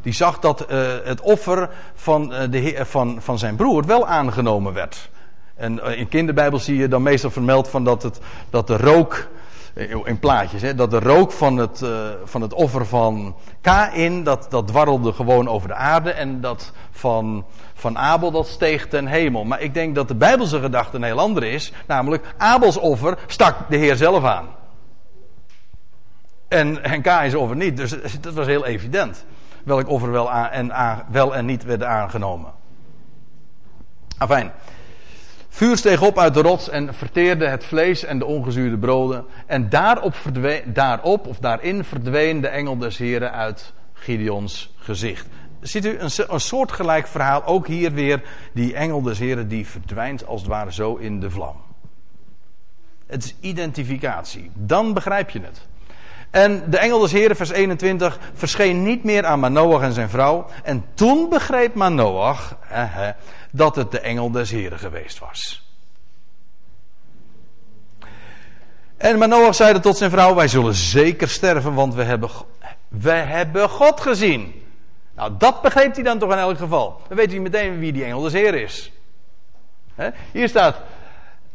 die zag dat uh, het offer van, de van, van zijn broer wel aangenomen werd. En eh, in kinderbijbel zie je dan meestal vermeld van dat, het, dat de rook, eh, in plaatjes, hè, dat de rook van het, uh, van het offer van Kain, dat, dat dwarrelde gewoon over de aarde. En dat van, van Abel, dat steeg ten hemel. Maar ik denk dat de Bijbelse gedachte een heel andere is. Namelijk, Abels offer stak de Heer zelf aan. En, en offer niet. Dus dat was heel evident. Welk offer wel, en, aan, wel en niet werden aangenomen. Afijn. Vuur steeg op uit de rots en verteerde het vlees en de ongezuurde broden. En daarop, daarop of daarin verdween de engel des Heren uit Gideons gezicht. Ziet u een, soortgelijk verhaal, ook hier weer die engel des Heren die verdwijnt als het ware zo in de vlam. Het is identificatie. Dan begrijp je het. En de engel des Heren, vers 21, verscheen niet meer aan Manoach en zijn vrouw. En toen begreep Manoach dat het de engel des Heren geweest was. En Manoach zeide tot zijn vrouw: Wij zullen zeker sterven, want we hebben, we hebben God gezien. Nou, dat begreep hij dan toch in elk geval. Dan weet hij meteen wie die engel des Heren is. Hier staat,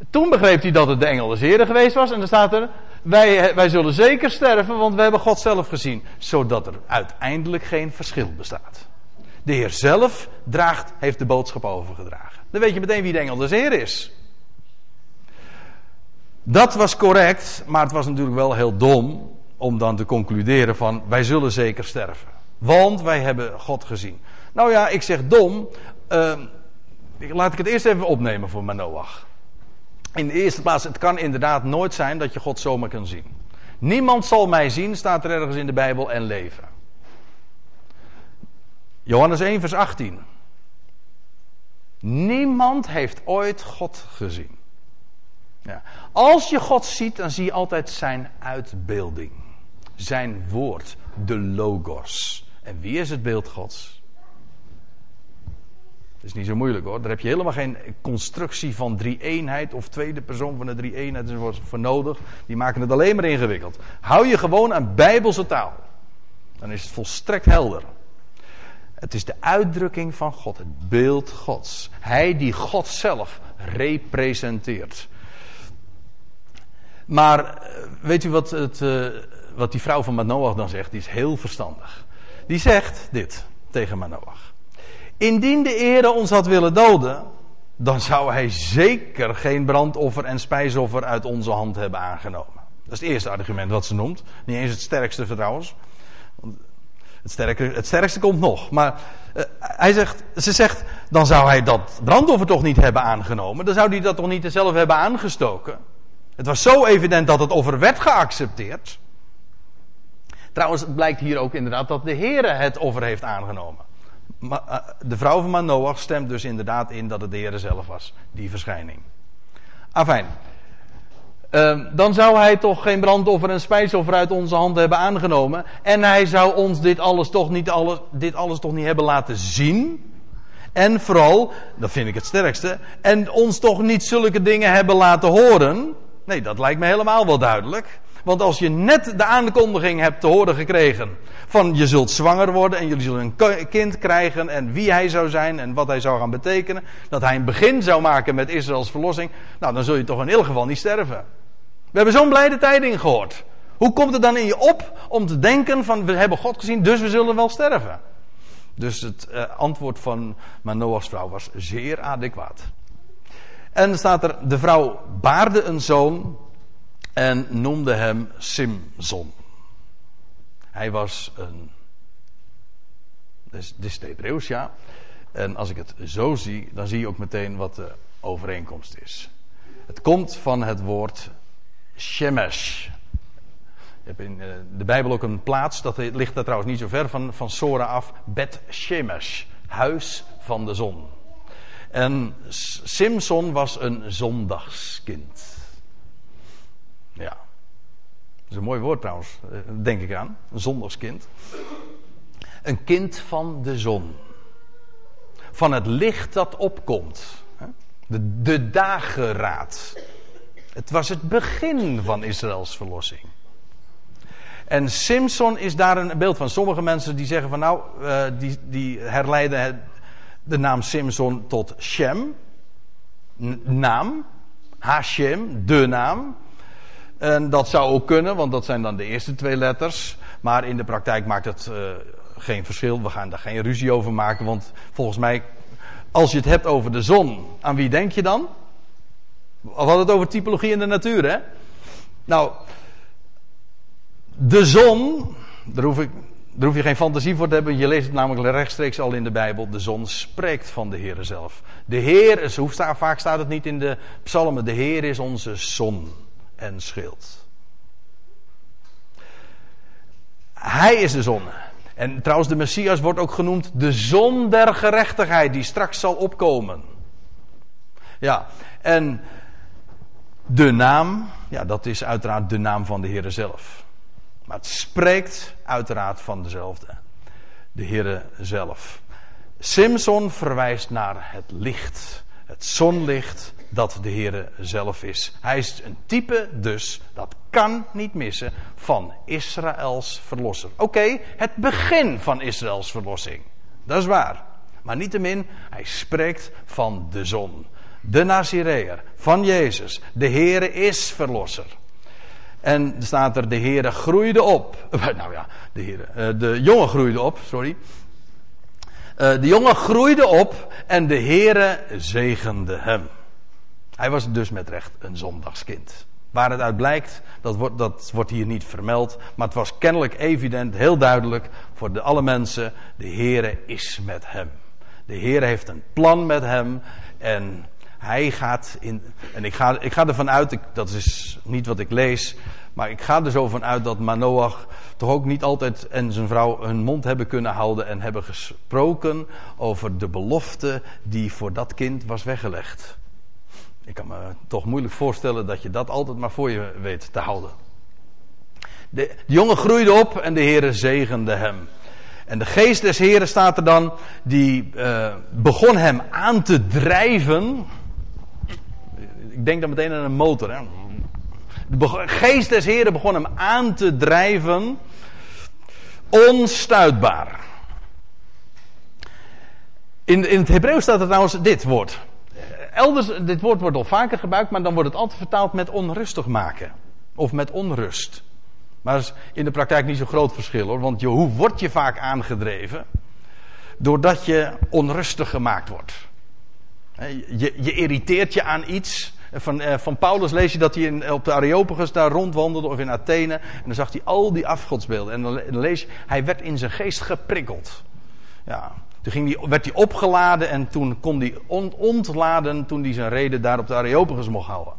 toen begreep hij dat het de engel des Heren geweest was. En dan staat er, wij, wij zullen zeker sterven, want we hebben God zelf gezien. Zodat er uiteindelijk geen verschil bestaat. De Heer zelf draagt, heeft de boodschap overgedragen. Dan weet je meteen wie de engel des Heer is. Dat was correct, maar het was natuurlijk wel heel dom om dan te concluderen van wij zullen zeker sterven. Want wij hebben God gezien. Nou ja, ik zeg dom. Uh, laat ik het eerst even opnemen voor Manoach. In de eerste plaats, het kan inderdaad nooit zijn dat je God zomaar kan zien. Niemand zal mij zien, staat er ergens in de Bijbel, en leven. Johannes 1, vers 18. Niemand heeft ooit God gezien. Ja. Als je God ziet, dan zie je altijd zijn uitbeelding. Zijn woord, de logos. En wie is het beeld Gods? Het is niet zo moeilijk hoor. Daar heb je helemaal geen constructie van drie-eenheid of tweede persoon van de drie-eenheid voor nodig. Die maken het alleen maar ingewikkeld. Hou je gewoon aan bijbelse taal. Dan is het volstrekt helder. Het is de uitdrukking van God, het beeld Gods. Hij die God zelf representeert. Maar eh, weet u wat, het, uh, wat die vrouw van Manoach dan zegt? Die is heel verstandig. Die zegt dit tegen Manoach. Indien de Ere ons had willen doden, dan zou hij zeker geen brandoffer en spijsoffer uit onze hand hebben aangenomen. Dat is het eerste argument wat ze noemt. Niet eens het sterkste trouwens. Het, sterke, het sterkste komt nog. Maar uh, hij zegt, ze zegt, dan zou hij dat brandoffer toch niet hebben aangenomen. Dan zou hij dat toch niet zelf hebben aangestoken. Het was zo evident dat het offer werd geaccepteerd. Trouwens, het blijkt hier ook inderdaad dat de Heere het offer heeft aangenomen. Maar, uh, de vrouw van Manoach stemt dus inderdaad in dat het de Heere zelf was, die verschijning. Afijn. Uh, dan zou hij toch geen brandoffer en spijsoffer uit onze hand hebben aangenomen. En hij zou ons dit alles toch niet, alles, dit alles toch niet hebben laten zien. En vooral, dat vind ik het sterkste, en ons toch niet zulke dingen hebben laten horen. Nee, dat lijkt me helemaal wel duidelijk. Want als je net de aankondiging hebt te horen gekregen van je zult zwanger worden en jullie zullen een kind krijgen en wie hij zou zijn en wat hij zou gaan betekenen, dat hij een begin zou maken met Israëls verlossing, nou dan zul je toch in ieder geval niet sterven. We hebben zo'n blijde tijding gehoord. Hoe komt het dan in je op om te denken van we hebben God gezien, dus we zullen wel sterven? Dus het uh, antwoord van Manoach's vrouw was zeer adequaat. En staat er, de vrouw baarde een zoon en noemde hem Simson. Hij was een. Dit is het Hebreeuws, ja. En als ik het zo zie, dan zie je ook meteen wat de overeenkomst is. Het komt van het woord Shemesh. Je hebt in eh, de Bijbel ook een plaats, dat ligt daar trouwens niet zo ver van, van Sora af, Bet Shemesh, huis van de zon. En Simson was een zondagskind. Ja. Dat is een mooi woord trouwens, eh, denk ik aan. Een zondagskind. Een kind van de zon. Van het licht dat opkomt. De, de dageraad. Het was het begin van Israëls verlossing. En Simson is daar een beeld van. Sommige mensen die zeggen van nou, uh, die, die herleiden de naam Simson tot Shem. Naam. Hashem, de naam. En dat zou ook kunnen, want dat zijn dan de eerste twee letters. Maar in de praktijk maakt het uh, geen verschil. We gaan daar geen ruzie over maken. Want volgens mij, als je het hebt over de zon, aan wie denk je dan? We hadden het over typologie in de natuur, hè? Nou, de zon, daar hoef, ik, daar hoef je geen fantasie voor te hebben. Je leest het namelijk rechtstreeks al in de Bijbel. De zon spreekt van de Heer zelf. De Heer, is, hoe staat, vaak staat het niet in de psalmen. De Heer is onze zon en schild. Hij is de zon. En trouwens, de Messias wordt ook genoemd de zon der gerechtigheid die straks zal opkomen. Ja, en de naam, ja, dat is uiteraard de naam van de Heer zelf. Maar het spreekt uiteraard van dezelfde. De Heere zelf. Simson verwijst naar het licht. Het zonlicht dat de Heere zelf is. Hij is een type dus, dat kan niet missen, van Israëls verlosser. Oké, het begin van Israëls verlossing. Dat is waar. Maar niettemin, hij spreekt van de zon. De Nazireër, van Jezus. De Heere is verlosser. En er staat er, de Heere groeide op. Nou ja, de, Heere, eh, de jongen groeide op, sorry. Eh, de jongen groeide op en de Heere zegende hem. Hij was dus met recht een zondagskind. Waar het uit blijkt, dat wordt, dat wordt hier niet vermeld. Maar het was kennelijk evident, heel duidelijk voor de, alle mensen. De Heere is met hem. De Heer heeft een plan met hem. En hij gaat in. En ik ga, ik ga ervan uit, dat is niet wat ik lees. Maar ik ga er zo van uit dat Manoach toch ook niet altijd en zijn vrouw hun mond hebben kunnen houden. En hebben gesproken over de belofte die voor dat kind was weggelegd. Ik kan me toch moeilijk voorstellen dat je dat altijd maar voor je weet te houden. De, de jongen groeide op en de Heere zegende hem. En de geest des Heren staat er dan, die uh, begon hem aan te drijven. Ik denk dan meteen aan een motor. Hè? De geest des Heren begon hem aan te drijven. Onstuitbaar. In, in het Hebreeuws staat er trouwens dit woord. Elders, dit woord wordt al vaker gebruikt, maar dan wordt het altijd vertaald met onrustig maken. Of met onrust. Maar dat is in de praktijk niet zo'n groot verschil hoor. Want je, hoe word je vaak aangedreven? Doordat je onrustig gemaakt wordt. Je, je irriteert je aan iets. Van, eh, van Paulus lees je dat hij in, op de Areopagus daar rondwandelde of in Athene. En dan zag hij al die afgodsbeelden. En dan, lees je, hij werd in zijn geest geprikkeld. Ja, toen ging die, werd hij opgeladen en toen kon hij ontladen toen hij zijn reden daar op de Areopagus mocht houden.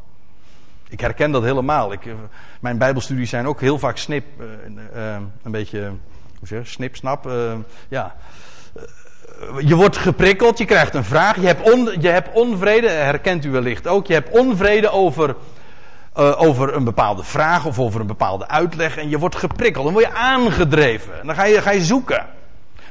Ik herken dat helemaal. Ik, eh, mijn Bijbelstudies zijn ook heel vaak snip, uh, een beetje, hoe zeg snip, snap. ja. Je wordt geprikkeld, je krijgt een vraag, je hebt, je hebt onvrede, herkent u wellicht ook, je hebt onvrede over, over een bepaalde vraag of over een bepaalde uitleg en je wordt geprikkeld, dan word je aangedreven. En dan ga je, ga je zoeken.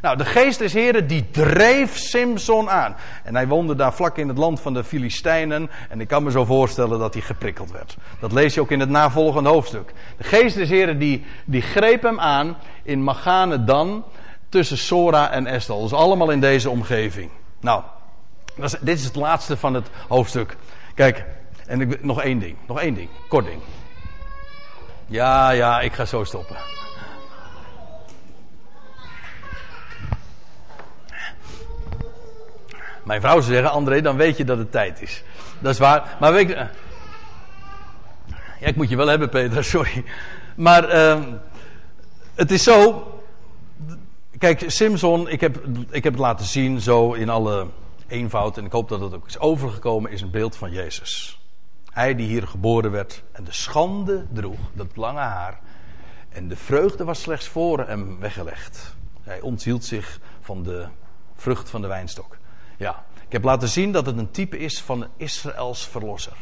Nou, de geest des Heren die dreef Simson aan. En hij woonde daar vlak in het land van de Filistijnen. En ik kan me zo voorstellen dat hij geprikkeld werd. Dat lees je ook in het navolgende hoofdstuk. De geest des Heren die, die greep hem aan in Magane Dan. Tussen Sora en Estel. Dus allemaal in deze omgeving. Nou, dit is het laatste van het hoofdstuk. Kijk, en ik, nog één ding. Nog één ding. Kort ding. Ja, ja, ik ga zo stoppen. Mijn vrouw zou zeggen, André, dan weet je dat het tijd is. Dat is waar. Maar weet je... Ja, ik moet je wel hebben, Peter, sorry. Maar uh, het is zo. Kijk, Simpson, ik heb, ik heb het laten zien zo in alle eenvoud. En ik hoop dat het ook is overgekomen, is een beeld van Jezus. Hij die hier geboren werd en de schande droeg, dat lange haar. En de vreugde was slechts voor hem weggelegd. Hij onthield zich van de vrucht van de wijnstok. Ja, ik heb laten zien dat het een type is van Israëls verlosser.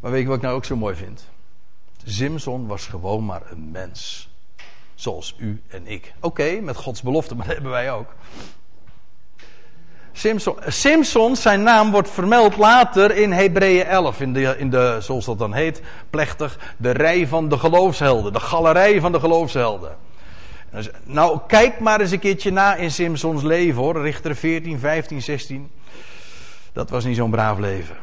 Maar weet je wat ik nou ook zo mooi vind? Simson was gewoon maar een mens. Zoals u en ik. Oké, met Gods belofte, maar dat hebben wij ook. Simpson, zijn naam wordt vermeld later in Hebreeën 11. In de, in de, zoals dat dan heet, plechtig, de rij van de geloofshelden. De galerij van de geloofshelden. Nou, kijk maar eens een keertje na in Simpsons leven hoor. Richter 14, 15, 16. Dat was niet zo'n braaf leven.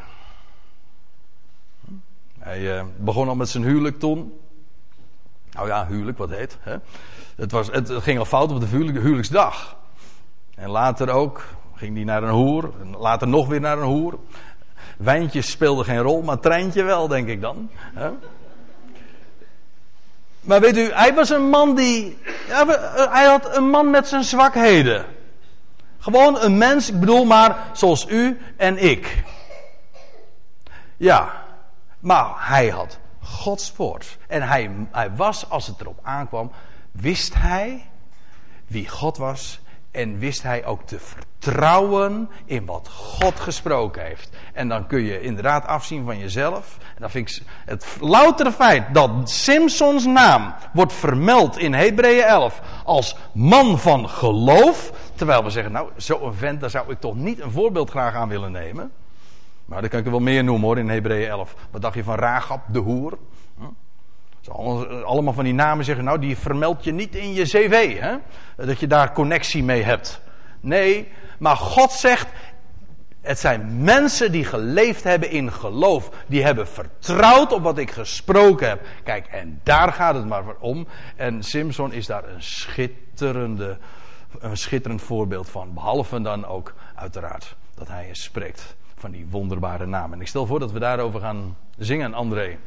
Hij uh, begon al met zijn huwelijk toen. Nou ja, huwelijk, wat heet. Hè? Het, was, het, ging al fout op de huwelijksdag. En later ook ging hij naar een hoer. Later nog weer naar een hoer. Wijntjes speelden geen rol, maar treintje wel, denk ik dan. Hè? Maar weet u, hij was een man die. Ja, hij had een man met zijn zwakheden. Gewoon een mens, ik bedoel maar zoals u en ik. Ja, maar hij had Gods woord. En hij, hij was, als het erop aankwam, wist hij wie God was En wist hij ook te vertrouwen in wat God gesproken heeft. En dan kun je inderdaad afzien van jezelf. En dan vind ik het loutere feit dat Simpsons naam wordt vermeld in Hebreeën 11 als man van geloof. Terwijl we zeggen, nou, zo'n vent, daar zou ik toch niet een voorbeeld graag aan willen nemen. Maar dat kan ik er wel meer noemen hoor in Hebreeën 11. Wat dacht je van Ragab, de hoer? Allemaal van die namen zeggen, nou die vermeld je niet in je cv, hè? dat je daar connectie mee hebt. Nee, maar God zegt, het zijn mensen die geleefd hebben in geloof. Die hebben vertrouwd op wat ik gesproken heb. Kijk, en daar gaat het maar om. En Simpson is daar een schitterende, een schitterend voorbeeld van. Behalve dan ook, uiteraard, dat hij spreekt van die wonderbare namen. En ik stel voor dat we daarover gaan zingen, André.